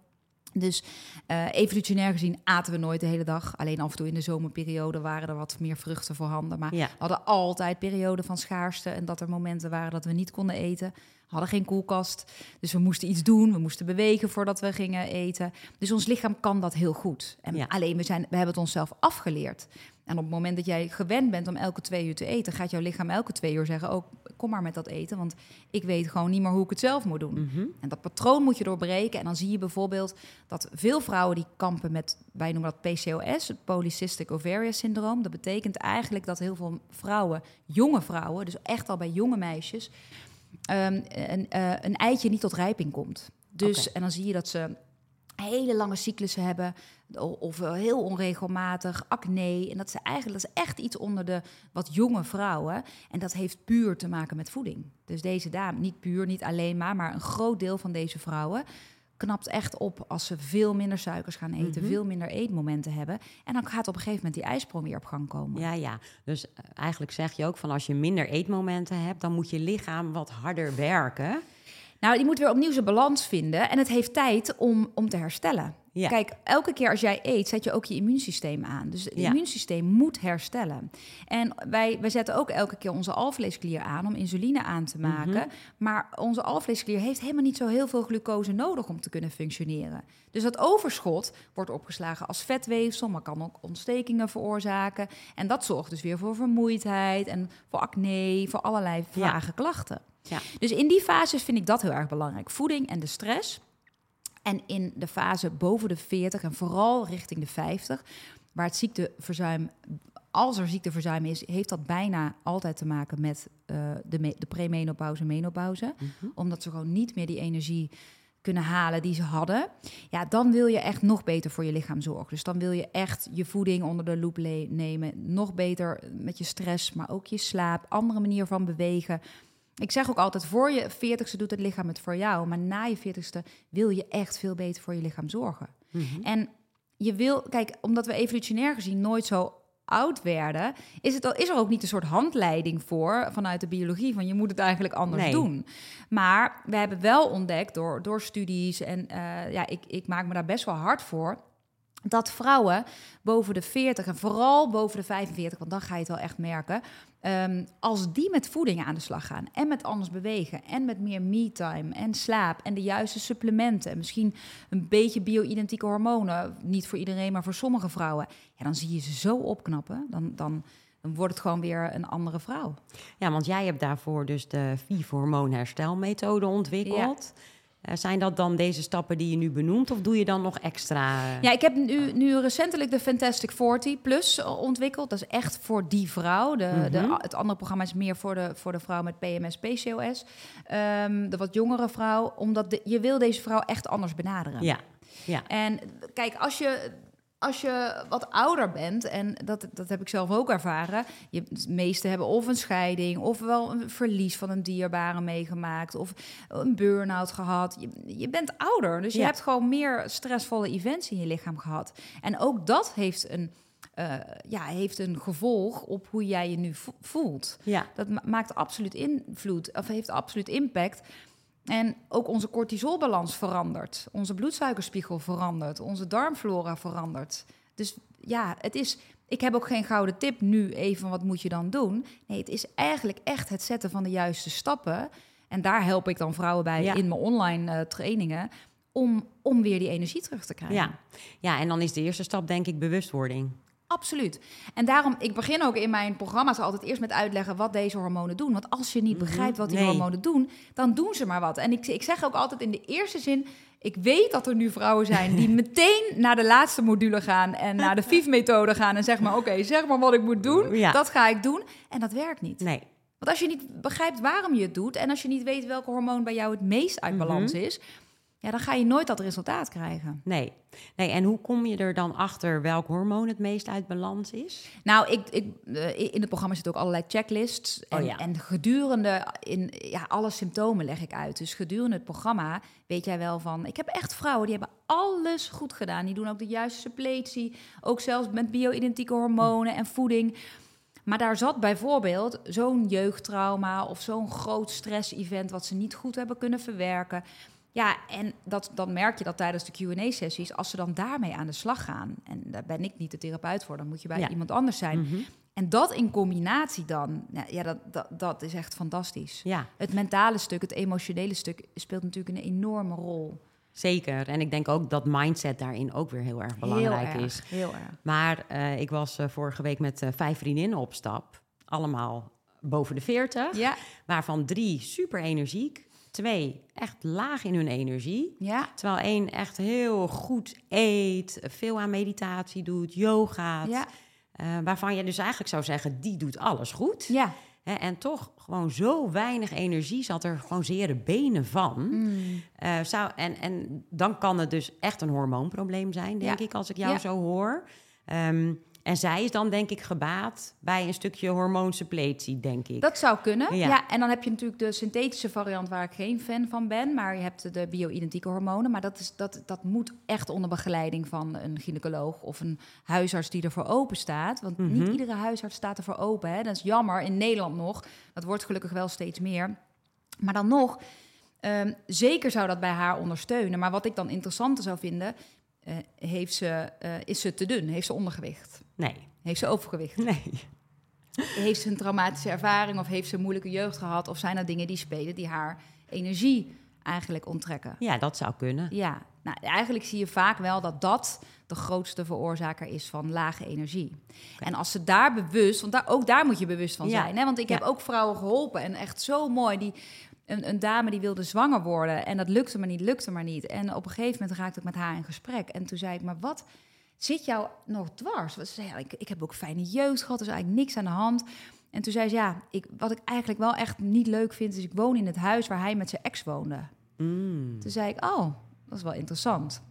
Dus eh, evolutionair gezien aten we nooit de hele dag. Alleen af en toe in de zomerperiode waren er wat meer vruchten voorhanden. Maar Ja. we hadden altijd perioden van schaarste. En dat er momenten waren dat we niet konden eten. Hadden geen koelkast. Dus we moesten iets doen. We moesten bewegen voordat we gingen eten. Dus ons lichaam kan dat heel goed. En Ja. alleen we, zijn, we hebben het onszelf afgeleerd. En op het moment dat jij gewend bent om elke twee uur te eten, gaat jouw lichaam elke twee uur zeggen: Oh, kom maar met dat eten. Want ik weet gewoon niet meer hoe ik het zelf moet doen. Mhm. En dat patroon moet je doorbreken. En dan zie je bijvoorbeeld dat veel vrouwen die kampen met, wij noemen dat PCOS, het Polycystic Ovarian Syndroom. Dat betekent eigenlijk dat heel veel vrouwen, jonge vrouwen, dus echt al bij jonge meisjes, ehm, een, eh, een eitje niet tot rijping komt. Dus, en dan zie je dat ze hele lange cyclussen hebben, of eh, heel onregelmatig, acne. En dat, ze eigenlijk, dat is echt iets onder de wat jonge vrouwen. En dat heeft puur te maken met voeding. Dus deze dame, niet puur, niet alleen maar, maar een groot deel van deze vrouwen knapt echt op als ze veel minder suikers gaan eten, Mhm. veel minder eetmomenten hebben. En dan gaat op een gegeven moment die ijsprong weer op gang komen. Ja, ja. Dus eh, eigenlijk zeg je ook van als je minder eetmomenten hebt, dan moet je lichaam wat harder werken. Nou, die moet weer opnieuw zijn balans vinden. En het heeft tijd om, om te herstellen. Ja. Kijk, elke keer als jij eet, zet je ook je immuunsysteem aan. Dus het Ja. immuunsysteem moet herstellen. En wij, wij zetten ook elke keer onze alvleesklier aan om insuline aan te maken. Mhm. Maar onze alvleesklier heeft helemaal niet zo heel veel glucose nodig om te kunnen functioneren. Dus dat overschot wordt opgeslagen als vetweefsel, maar kan ook ontstekingen veroorzaken. En dat zorgt dus weer voor vermoeidheid en voor acne, voor allerlei Ja. vage klachten. Ja. Dus in die fases vind ik dat heel erg belangrijk. Voeding en de stress. En in de fase boven de 40 en vooral richting de 50, waar het ziekteverzuim, als er ziekteverzuim is, heeft dat bijna altijd te maken met eh, de, me- de premenopauze, menopauze. Mhm. Omdat ze gewoon niet meer die energie kunnen halen die ze hadden. Ja, dan wil je echt nog beter voor je lichaam zorgen. Dus dan wil je echt je voeding onder de loep nemen. Nog beter met je stress, maar ook je slaap. Andere manier van bewegen. Ik zeg ook altijd, voor je 40ste doet het lichaam het voor jou. Maar na je 40ste wil je echt veel beter voor je lichaam zorgen. Mhm. En je wil, kijk, omdat we evolutionair gezien nooit zo oud werden, is, het, al- is er ook niet een soort handleiding voor vanuit de biologie van je moet het eigenlijk anders Nee. doen. Maar we hebben wel ontdekt door, door studies en eh, ja, ik, ik maak me daar best wel hard voor. Dat vrouwen boven de 40 en vooral boven de 45, want dan ga je het wel echt merken. Ehm, als die met voeding aan de slag gaan en met anders bewegen en met meer me-time en slaap en de juiste supplementen en misschien een beetje bio-identieke hormonen, niet voor iedereen, maar voor sommige vrouwen, ja, dan zie je ze zo opknappen. Dan, dan, dan wordt het gewoon weer een andere vrouw. Ja, want jij hebt daarvoor dus de VIV-hormoonherstelmethode ontwikkeld. Eh, zijn dat dan deze stappen die je nu benoemt of doe je dan nog extra? eh, Ja, ik heb nu, nu recentelijk de Fantastic 40 Plus ontwikkeld. Dat is echt voor die vrouw. De, de, Mhm. het andere programma is meer voor de, voor de vrouw met PMS, PCOS. Ehm, de wat jongere vrouw. Omdat de, je wil deze vrouw echt anders benaderen. Ja, ja. En kijk, als je, als je wat ouder bent, en dat, dat heb ik zelf ook ervaren. Je, de meesten hebben of een scheiding, of wel een verlies van een dierbare meegemaakt, of een burn-out gehad. Je, je bent ouder, dus je hebt gewoon meer stressvolle events in je lichaam gehad. En ook dat heeft een, eh, ja, heeft een gevolg op hoe jij je nu vo- voelt. ja. Dat ma- maakt absoluut invloed, of heeft absoluut impact. En ook onze cortisolbalans verandert. Onze bloedsuikerspiegel verandert. Onze darmflora verandert. Dus ja, het is. Ik heb ook geen gouden tip nu even, wat moet je dan doen? Nee, het is eigenlijk echt het zetten van de juiste stappen. En daar help ik dan vrouwen bij Ja. in mijn online eh, trainingen. Om, om weer die energie terug te krijgen. Ja. ja, en dan is de eerste stap denk ik bewustwording. Absoluut. En daarom, ik begin ook in mijn programma's altijd eerst met uitleggen wat deze hormonen doen. Want als je niet Mhm. begrijpt wat die Nee. hormonen doen, dan doen ze maar wat. En ik, ik zeg ook altijd in de eerste zin, ik weet dat er nu vrouwen zijn die meteen naar de laatste module gaan en naar de FIF-methode gaan en zeg maar, oké, zeg maar wat ik moet doen. Ja. Dat ga ik doen. En dat werkt niet. Nee. Want als je niet begrijpt waarom je het doet en als je niet weet welke hormoon bij jou het meest uit balans Mhm. is, ja, dan ga je nooit dat resultaat krijgen. Nee. nee. En hoe kom je er dan achter welk hormoon het meest uit balans is? Nou, ik, ik, eh, in het programma zitten ook allerlei checklists. En, Oh ja. en gedurende in, ja, alle symptomen leg ik uit. Dus gedurende het programma weet jij wel van... Ik heb echt vrouwen die hebben alles goed gedaan. Die doen ook de juiste suppletie. Ook zelfs met bio-identieke hormonen en voeding. Maar daar zat bijvoorbeeld zo'n jeugdtrauma... of zo'n groot stress-event wat ze niet goed hebben kunnen verwerken... Ja, en dat, dan merk je dat tijdens de Q&A-sessies... als ze dan daarmee aan de slag gaan... en daar ben ik niet de therapeut voor... dan moet je bij Ja. iemand anders zijn... Mhm. En dat in combinatie dan, ja, ja dat, dat, dat is echt fantastisch. Ja, Het mentale stuk, het emotionele stuk speelt natuurlijk een enorme rol. zeker. En ik denk ook dat mindset daarin ook weer heel erg belangrijk heel is. erg, Heel erg. Maar eh, ik was eh, vorige week met eh, vijf vriendinnen op stap. Allemaal boven de 40. Ja, Waarvan drie super energiek. Twee echt laag in hun energie. ja, Terwijl één echt heel goed eet, veel aan meditatie doet, yoga. ja, waarvan je dus eigenlijk zou zeggen, die doet alles goed. ja. Hè, en toch gewoon zo weinig energie zat er gewoon zere benen van. Mm. Eh, zou, en, en dan kan het dus echt een hormoonprobleem zijn, denk Ja. ik, als ik jou Ja. zo hoor. Ehm, en zij is dan denk ik gebaat bij een stukje hormoonsuppletie, denk ik. Dat zou kunnen. Ja. Ja. en dan heb je natuurlijk de synthetische variant waar ik geen fan van ben. Maar je hebt de bio-identieke hormonen. Maar dat, is, dat, dat moet echt onder begeleiding van een gynaecoloog of een huisarts die ervoor open staat. Want niet Mhm. iedere huisarts staat ervoor open. Hè. Dat is jammer in Nederland nog. Dat wordt gelukkig wel steeds meer. Maar dan nog, ehm, zeker zou dat bij haar ondersteunen. Maar wat ik dan interessanter zou vinden, eh, heeft ze, eh, is ze te dun? Heeft ze ondergewicht? Nee, Heeft ze overgewicht? nee. Heeft ze een traumatische ervaring of heeft ze een moeilijke jeugd gehad? Of zijn er dingen die spelen die haar energie eigenlijk onttrekken? Ja, dat zou kunnen. Ja, nou, eigenlijk zie je vaak wel dat dat de grootste veroorzaker is van lage energie. En als ze daar bewust, want daar, ook daar moet je bewust van Ja. zijn. Hè? Want ik heb ook vrouwen geholpen en echt zo mooi. Die, een, een dame die wilde zwanger worden en dat lukte maar niet, lukte maar niet. En op een gegeven moment raakte ik met haar in gesprek. En toen zei ik, maar wat zit jou nog dwars? Ze zei, ja, ik, ik heb ook fijne jeugd gehad, er is eigenlijk niks aan de hand. En toen zei ze, ja, ik, wat ik eigenlijk wel echt niet leuk vind... is ik woon in het huis waar hij met zijn ex woonde. Mm. Toen zei ik, oh, dat is wel interessant.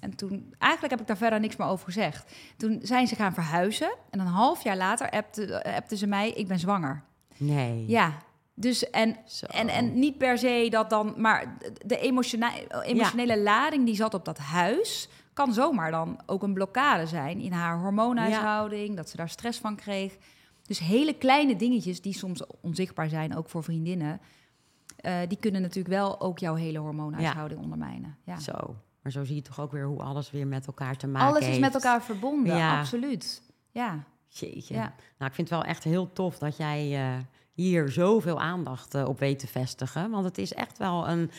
En toen, eigenlijk heb ik daar verder niks meer over gezegd. Toen zijn ze gaan verhuizen. En een half jaar later appte, appte ze mij, ik ben zwanger. Nee. Ja, dus en, Zo. en, en niet per se dat dan... Maar de emotione- emotionele lading die zat op dat huis... kan zomaar dan ook een blokkade zijn in haar hormoonhuishouding. Dat ze daar stress van kreeg. Dus hele kleine dingetjes die soms onzichtbaar zijn, ook voor vriendinnen... eh, die kunnen natuurlijk wel ook jouw hele hormoonhuishouding ondermijnen. Ja. Zo. Maar zo zie je toch ook weer hoe alles weer met elkaar te maken Alles heeft. is met elkaar verbonden, Ja. absoluut. Ja, Jeetje. Ja. Nou, ik vind het wel echt heel tof dat jij eh, hier zoveel aandacht eh, op weet te vestigen. Want het is echt wel een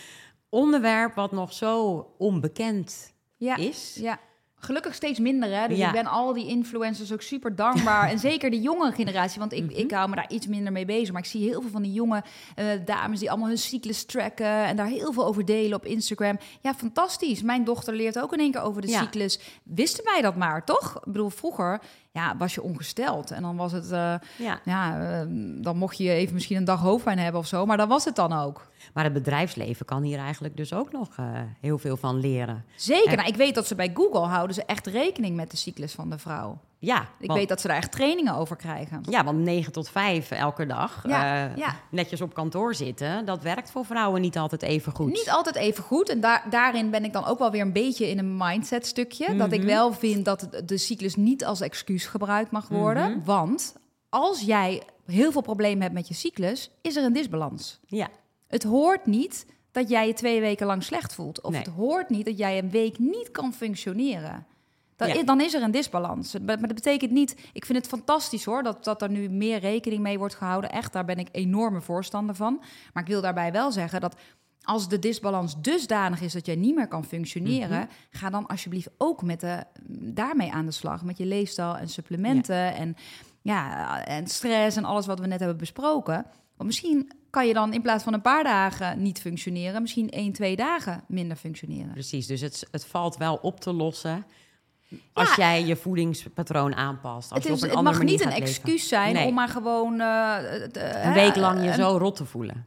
onderwerp wat nog zo onbekend ja. is. ja. Gelukkig steeds minder, hè? Dus Ja. ik ben al die influencers ook super dankbaar. en zeker de jonge generatie, want ik, Mhm. ik hou me daar iets minder mee bezig. Maar ik zie heel veel van die jonge eh, dames die allemaal hun cyclus tracken... en daar heel veel over delen op Instagram. Ja, fantastisch. Mijn dochter leert ook in één keer over de Ja. cyclus. Wisten wij dat maar, toch? Ik bedoel, vroeger ja, was je ongesteld. En dan was het... eh, Ja. ja, eh, dan mocht je even misschien een dag hoofdpijn hebben of zo. Maar dat was het dan ook. Maar het bedrijfsleven kan hier eigenlijk dus ook nog eh, heel veel van leren. Zeker. En- Nou, ik weet dat ze bij Google houden ze echt rekening met de cyclus van de vrouw. Ja, Ik want, weet dat ze daar echt trainingen over krijgen. ja, want 9 tot 5 elke dag Ja, eh, ja. netjes op kantoor zitten, dat werkt voor vrouwen niet altijd even goed. Niet altijd even goed. En daar, daarin ben ik dan ook wel weer een beetje in een mindset stukje. Dat ik Mhm. wel vind dat de cyclus niet als excuus gebruikt mag worden. Mhm. Want als jij heel veel problemen hebt met je cyclus, is er een disbalans. Ja, Het hoort niet dat jij je twee weken lang slecht voelt. Of Nee. het hoort niet dat jij een week niet kan functioneren. Dan, Ja. dan is er een disbalans. Maar maar dat betekent niet... Ik vind het fantastisch hoor, dat, dat er nu meer rekening mee wordt gehouden. Echt, daar ben ik enorme voorstander van. Maar ik wil daarbij wel zeggen dat als de disbalans dusdanig is dat jij niet meer kan functioneren, Mhm. ga dan alsjeblieft ook met de, daarmee aan de slag. Met je leefstijl en supplementen en, ja, en stress en alles wat we net hebben besproken. Want misschien kan je dan in plaats van een paar dagen niet functioneren, misschien één, twee dagen minder functioneren. Precies, dus het, het valt wel op te lossen als jij je voedingspatroon aanpast. Als Het, je is, op een het mag niet een excuus zijn Nee. om maar gewoon eh, eh, Een week lang je eh, zo rot te voelen.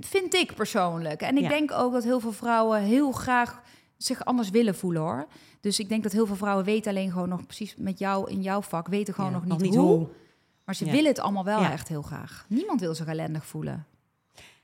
Vind ik persoonlijk. En ik Ja. denk ook dat heel veel vrouwen heel graag zich anders willen voelen hoor. Dus ik denk dat heel veel vrouwen weten alleen gewoon nog precies met jou in jouw vak, weten gewoon Ja, nog niet, hoe, Maar ze Ja. willen het allemaal wel echt heel graag. Niemand wil zich ellendig voelen.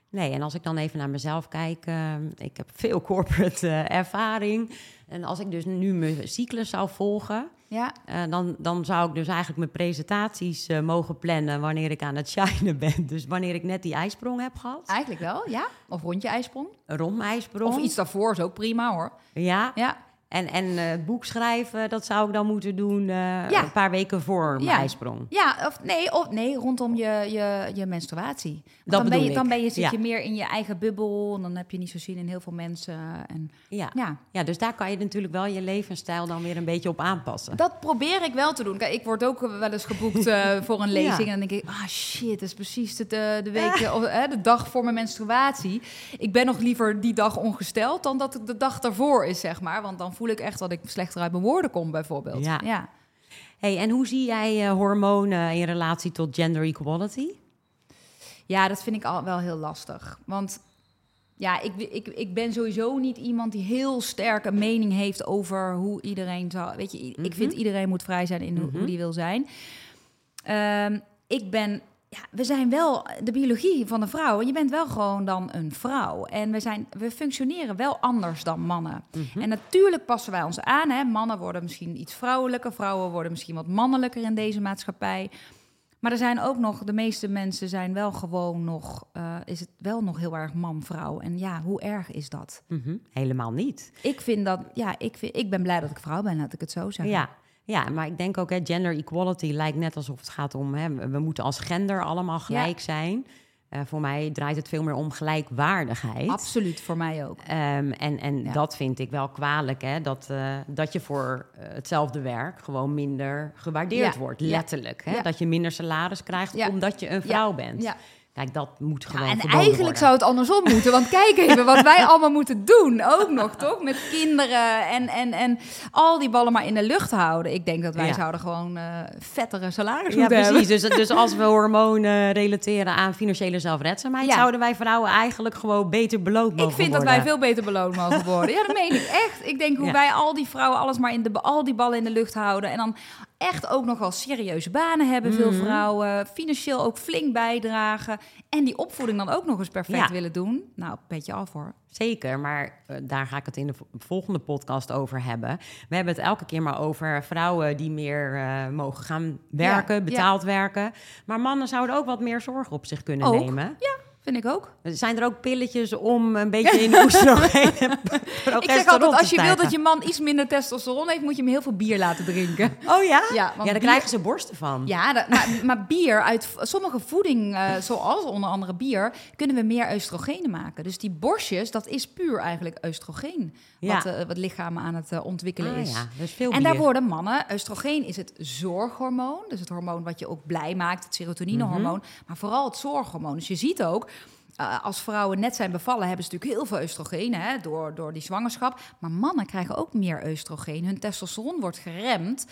Nee, en als ik dan even naar mezelf kijk, eh, ik heb veel corporate eh, ervaring. En als ik dus nu mijn cyclus zou volgen, Ja, eh, dan, dan zou ik dus eigenlijk mijn presentaties eh, mogen plannen wanneer ik aan het shinen ben. Dus wanneer ik net die ijsprong heb gehad, eigenlijk wel. Ja, of rondje ijsprong. een rond mijn ijsprong. Of iets daarvoor is ook prima hoor. Ja, Ja, en, en eh, het boek schrijven, dat zou ik dan moeten doen eh, Ja. een paar weken voor mijn Ja. ijsprong. ja of, nee, of, nee, rondom je, je, je menstruatie. Want Dat dan ben je, dan ben je, zit Ja. je meer in je eigen bubbel. En dan heb je niet zo zin in heel veel mensen. En, Ja. ja, ja, dus daar kan je natuurlijk wel je levensstijl dan weer een beetje op aanpassen. Dat probeer ik wel te doen. Kijk, ik word ook wel eens geboekt eh, voor een lezing. En dan denk ik, ah shit, dat is precies de, de, de week, of, de dag voor mijn menstruatie. Ik ben nog liever die dag ongesteld dan dat het de dag daarvoor is, zeg maar. Want dan voel ik echt dat ik slechter uit mijn woorden kom, bijvoorbeeld. Ja. ja. Hey, en hoe zie jij eh, hormonen in relatie tot gender equality? Ja, dat vind ik al wel heel lastig. Want ja, ik, ik, ik ben sowieso niet iemand die heel sterk een mening heeft over hoe iedereen zou. Weet je, ik vind iedereen moet vrij zijn in hoe- hoe die wil zijn. Ehm, ik ben. Ja, we zijn wel de biologie van de vrouw. Je bent wel gewoon dan een vrouw. En we, zijn, we functioneren wel anders dan mannen. En natuurlijk passen wij ons aan. Hè. Mannen worden misschien iets vrouwelijker. Vrouwen worden misschien wat mannelijker in deze maatschappij. Maar er zijn ook nog, de meeste mensen zijn wel gewoon nog, eh, is het wel nog heel erg man-vrouw. En ja, hoe erg is dat? Mhm, Helemaal niet. Ik vind dat, ja, ik, vind, ik ben blij dat ik vrouw ben, laat ik het zo zeggen. Ja. Ja, maar ik denk ook, hè, gender equality lijkt net alsof het gaat om... Hè, we moeten als gender allemaal gelijk zijn. Eh, voor mij draait het veel meer om gelijkwaardigheid. Absoluut, voor mij ook. Ehm, en en Ja. dat vind ik wel kwalijk, hè? Dat, eh, dat je voor eh, hetzelfde werk gewoon minder gewaardeerd Ja. wordt, letterlijk. Hè? Dat je minder salaris krijgt omdat je een vrouw bent. Kijk, dat moet Ja, gewoon en eigenlijk worden. zou het andersom moeten. Want kijk even wat wij allemaal moeten doen. Ook nog, toch? Met kinderen en, en, en al die ballen maar in de lucht houden. Ik denk dat wij Ja. zouden gewoon eh, vettere salaris Ja, moeten hebben. precies. Dus, dus als we hormonen relateren aan financiële zelfredzaamheid... Ja. zouden wij vrouwen eigenlijk gewoon beter beloond mogen Ik vind dat worden. wij veel beter beloond mogen worden. Ja, dat meen ik echt. Ik denk hoe wij al die vrouwen alles maar in de, al die ballen in de lucht houden. En dan echt ook nog wel serieuze banen hebben, veel Mhm. vrouwen. Financieel ook flink bijdragen. En die opvoeding dan ook nog eens perfect Ja. willen doen. Nou, petje af hoor. Zeker, maar eh, daar ga ik het in de vo- volgende podcast over hebben. We hebben het elke keer maar over vrouwen die meer eh, mogen gaan werken, Ja, betaald werken. Maar mannen zouden ook wat meer zorg op zich kunnen Ook, nemen. Vind ik ook. Zijn er ook pilletjes om een beetje in de oestrogeen Ik zeg altijd, als je wilt dat je man iets minder testosteron heeft, moet je hem heel veel bier laten drinken. Oh ja? Ja, Ja, daar bier- krijgen ze borsten van. Ja, dat- maar, maar bier, uit sommige voeding, eh, zoals onder andere bier, kunnen we meer oestrogenen maken. Dus die borstjes, dat is puur eigenlijk oestrogeen. Ja. Wat, eh, wat lichamen aan het eh, ontwikkelen Ah, is. ja, dus veel En daar worden mannen, oestrogeen is het zorghormoon. Dus het hormoon wat je ook blij maakt, het serotoninehormoon. Mhm. Maar vooral het zorghormoon. Dus je ziet ook, eh, als vrouwen net zijn bevallen, hebben ze natuurlijk heel veel oestrogeen hè, door, door die zwangerschap. Maar mannen krijgen ook meer oestrogeen. Hun testosteron wordt geremd.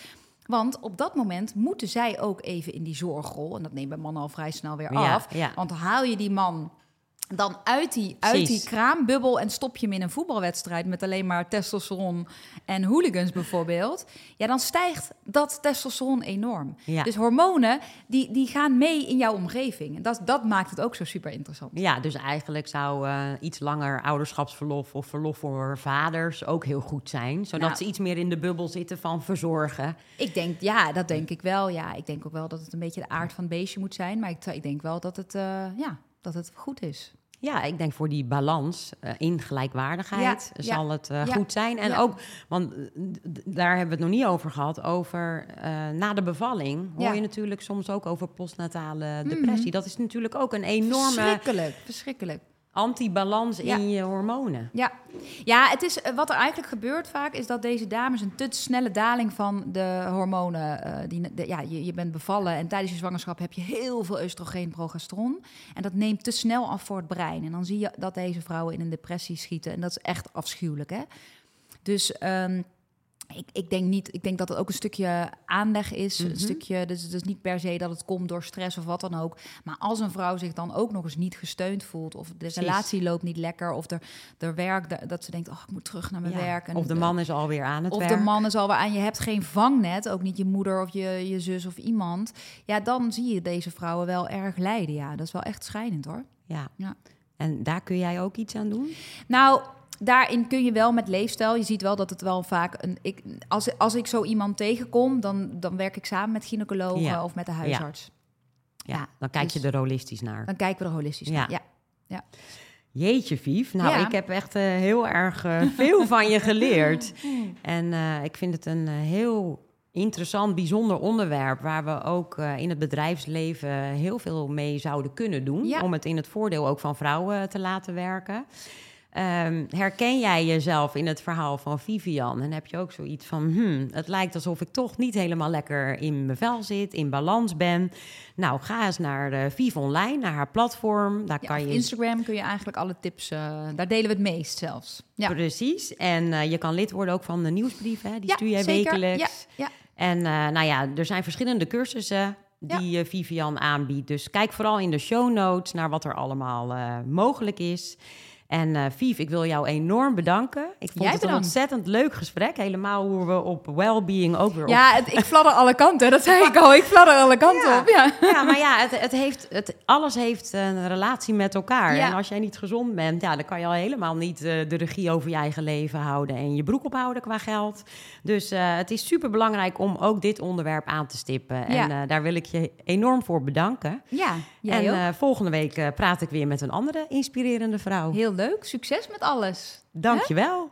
Want op dat moment moeten zij ook even in die zorgrol. En dat neemt bij mannen al vrij snel weer Ja, af. ja. Want haal je die man dan uit die, uit die kraambubbel en stop je hem in een voetbalwedstrijd met alleen maar testosteron en hooligans bijvoorbeeld, ja, dan stijgt dat testosteron enorm. Ja. Dus hormonen, die, die gaan mee in jouw omgeving. En dat, dat maakt het ook zo super interessant. Ja, dus eigenlijk zou eh, iets langer ouderschapsverlof of verlof voor vaders ook heel goed zijn. Zodat Nou. ze iets meer in de bubbel zitten van verzorgen. Ik denk, ja, dat denk ik wel. Ja, ik denk ook wel dat het een beetje de aard van het beestje moet zijn. Maar ik, ik denk wel dat het, eh, ja, dat het goed is. Ja, ik denk voor die balans eh, in gelijkwaardigheid Ja, zal het eh, ja, goed zijn. En ook, want eh, daar hebben we het nog niet over gehad, over na de bevalling hoor je natuurlijk soms ook over postnatale depressie. Dat is natuurlijk ook een enorme... Verschrikkelijk, verschrikkelijk. Antibalans Ja. in je hormonen. Ja. ja, het is, eh, wat er eigenlijk gebeurt vaak is dat deze dames een te snelle daling van de hormonen. eh, die, de- ja, je, je bent bevallen en tijdens je zwangerschap heb je heel veel oestrogeen, progesteron. En dat neemt te snel af voor het brein. En dan zie je dat deze vrouwen in een depressie schieten. En dat is echt afschuwelijk. Hè? Dus ehm, ik, ik, denk niet, ik denk dat het ook een stukje aanleg is. Mhm. Een stukje, dus het is niet per se dat het komt door stress of wat dan ook. Maar als een vrouw zich dan ook nog eens niet gesteund voelt, of de Precies. relatie loopt niet lekker, of er, er werk, da- dat ze denkt, oh, ik moet terug naar mijn Ja. werk. En, Of de man is alweer aan het of werk. de man is alweer aan, je hebt geen vangnet, ook niet je moeder of je, je zus of iemand. Ja, dan zie je deze vrouwen wel erg lijden. Ja, dat is wel echt schijnend hoor. Ja. Ja. En daar kun jij ook iets aan doen? Nou, daarin kun je wel met leefstijl. Je ziet wel dat het wel vaak een. Ik, als, als ik zo iemand tegenkom, dan, dan werk ik samen met gynaecologen Ja. of met de huisarts. Ja, Ja, dan kijk dus- je er holistisch naar. Dan kijken we er holistisch Ja. naar. Ja. Jeetje, Vief. Nou, Ja. ik heb echt eh, heel erg eh, veel van je geleerd. En eh, ik vind het een heel interessant, bijzonder onderwerp... waar we ook in het bedrijfsleven heel veel mee zouden kunnen doen... Ja. om het in het voordeel ook van vrouwen te laten werken. Ehm, herken jij jezelf in het verhaal van Vivian? En heb je ook zoiets van... Hmm, het lijkt alsof ik toch niet helemaal lekker in mijn vel zit... in balans ben. Nou, ga eens naar uh, Viv Online, naar haar platform. Daar Ja, kan je Instagram kun je eigenlijk alle tips, eh, daar delen we het meest zelfs. Ja, Precies. En eh, je kan lid worden ook van de nieuwsbrief, hè? die Ja, stuur jij zeker. wekelijks. Ja. En eh, nou ja, er zijn verschillende cursussen die Vivian aanbiedt. Dus kijk vooral in de show notes naar wat er allemaal mogelijk is. En eh Viv, ik wil jou enorm bedanken. Ik vond Jij het een ontzettend leuk gesprek. Helemaal hoe we op well-being ook weer op ja het, ik fladder alle kanten, dat zei ik al. Ik fladder alle kanten Ja. op. Ja. Ja, maar ja, het, het heeft, het, alles heeft een relatie met elkaar. Ja. En als jij niet gezond bent, ja, dan kan je al helemaal niet eh, de regie over je eigen leven houden en je broek ophouden qua geld. Dus eh, het is super belangrijk om ook dit onderwerp aan te stippen. En daar wil ik je enorm voor bedanken. Ja, jij en eh, volgende week eh, praat ik weer met een andere inspirerende vrouw. Heel leuk. Succes met alles. Dank je wel.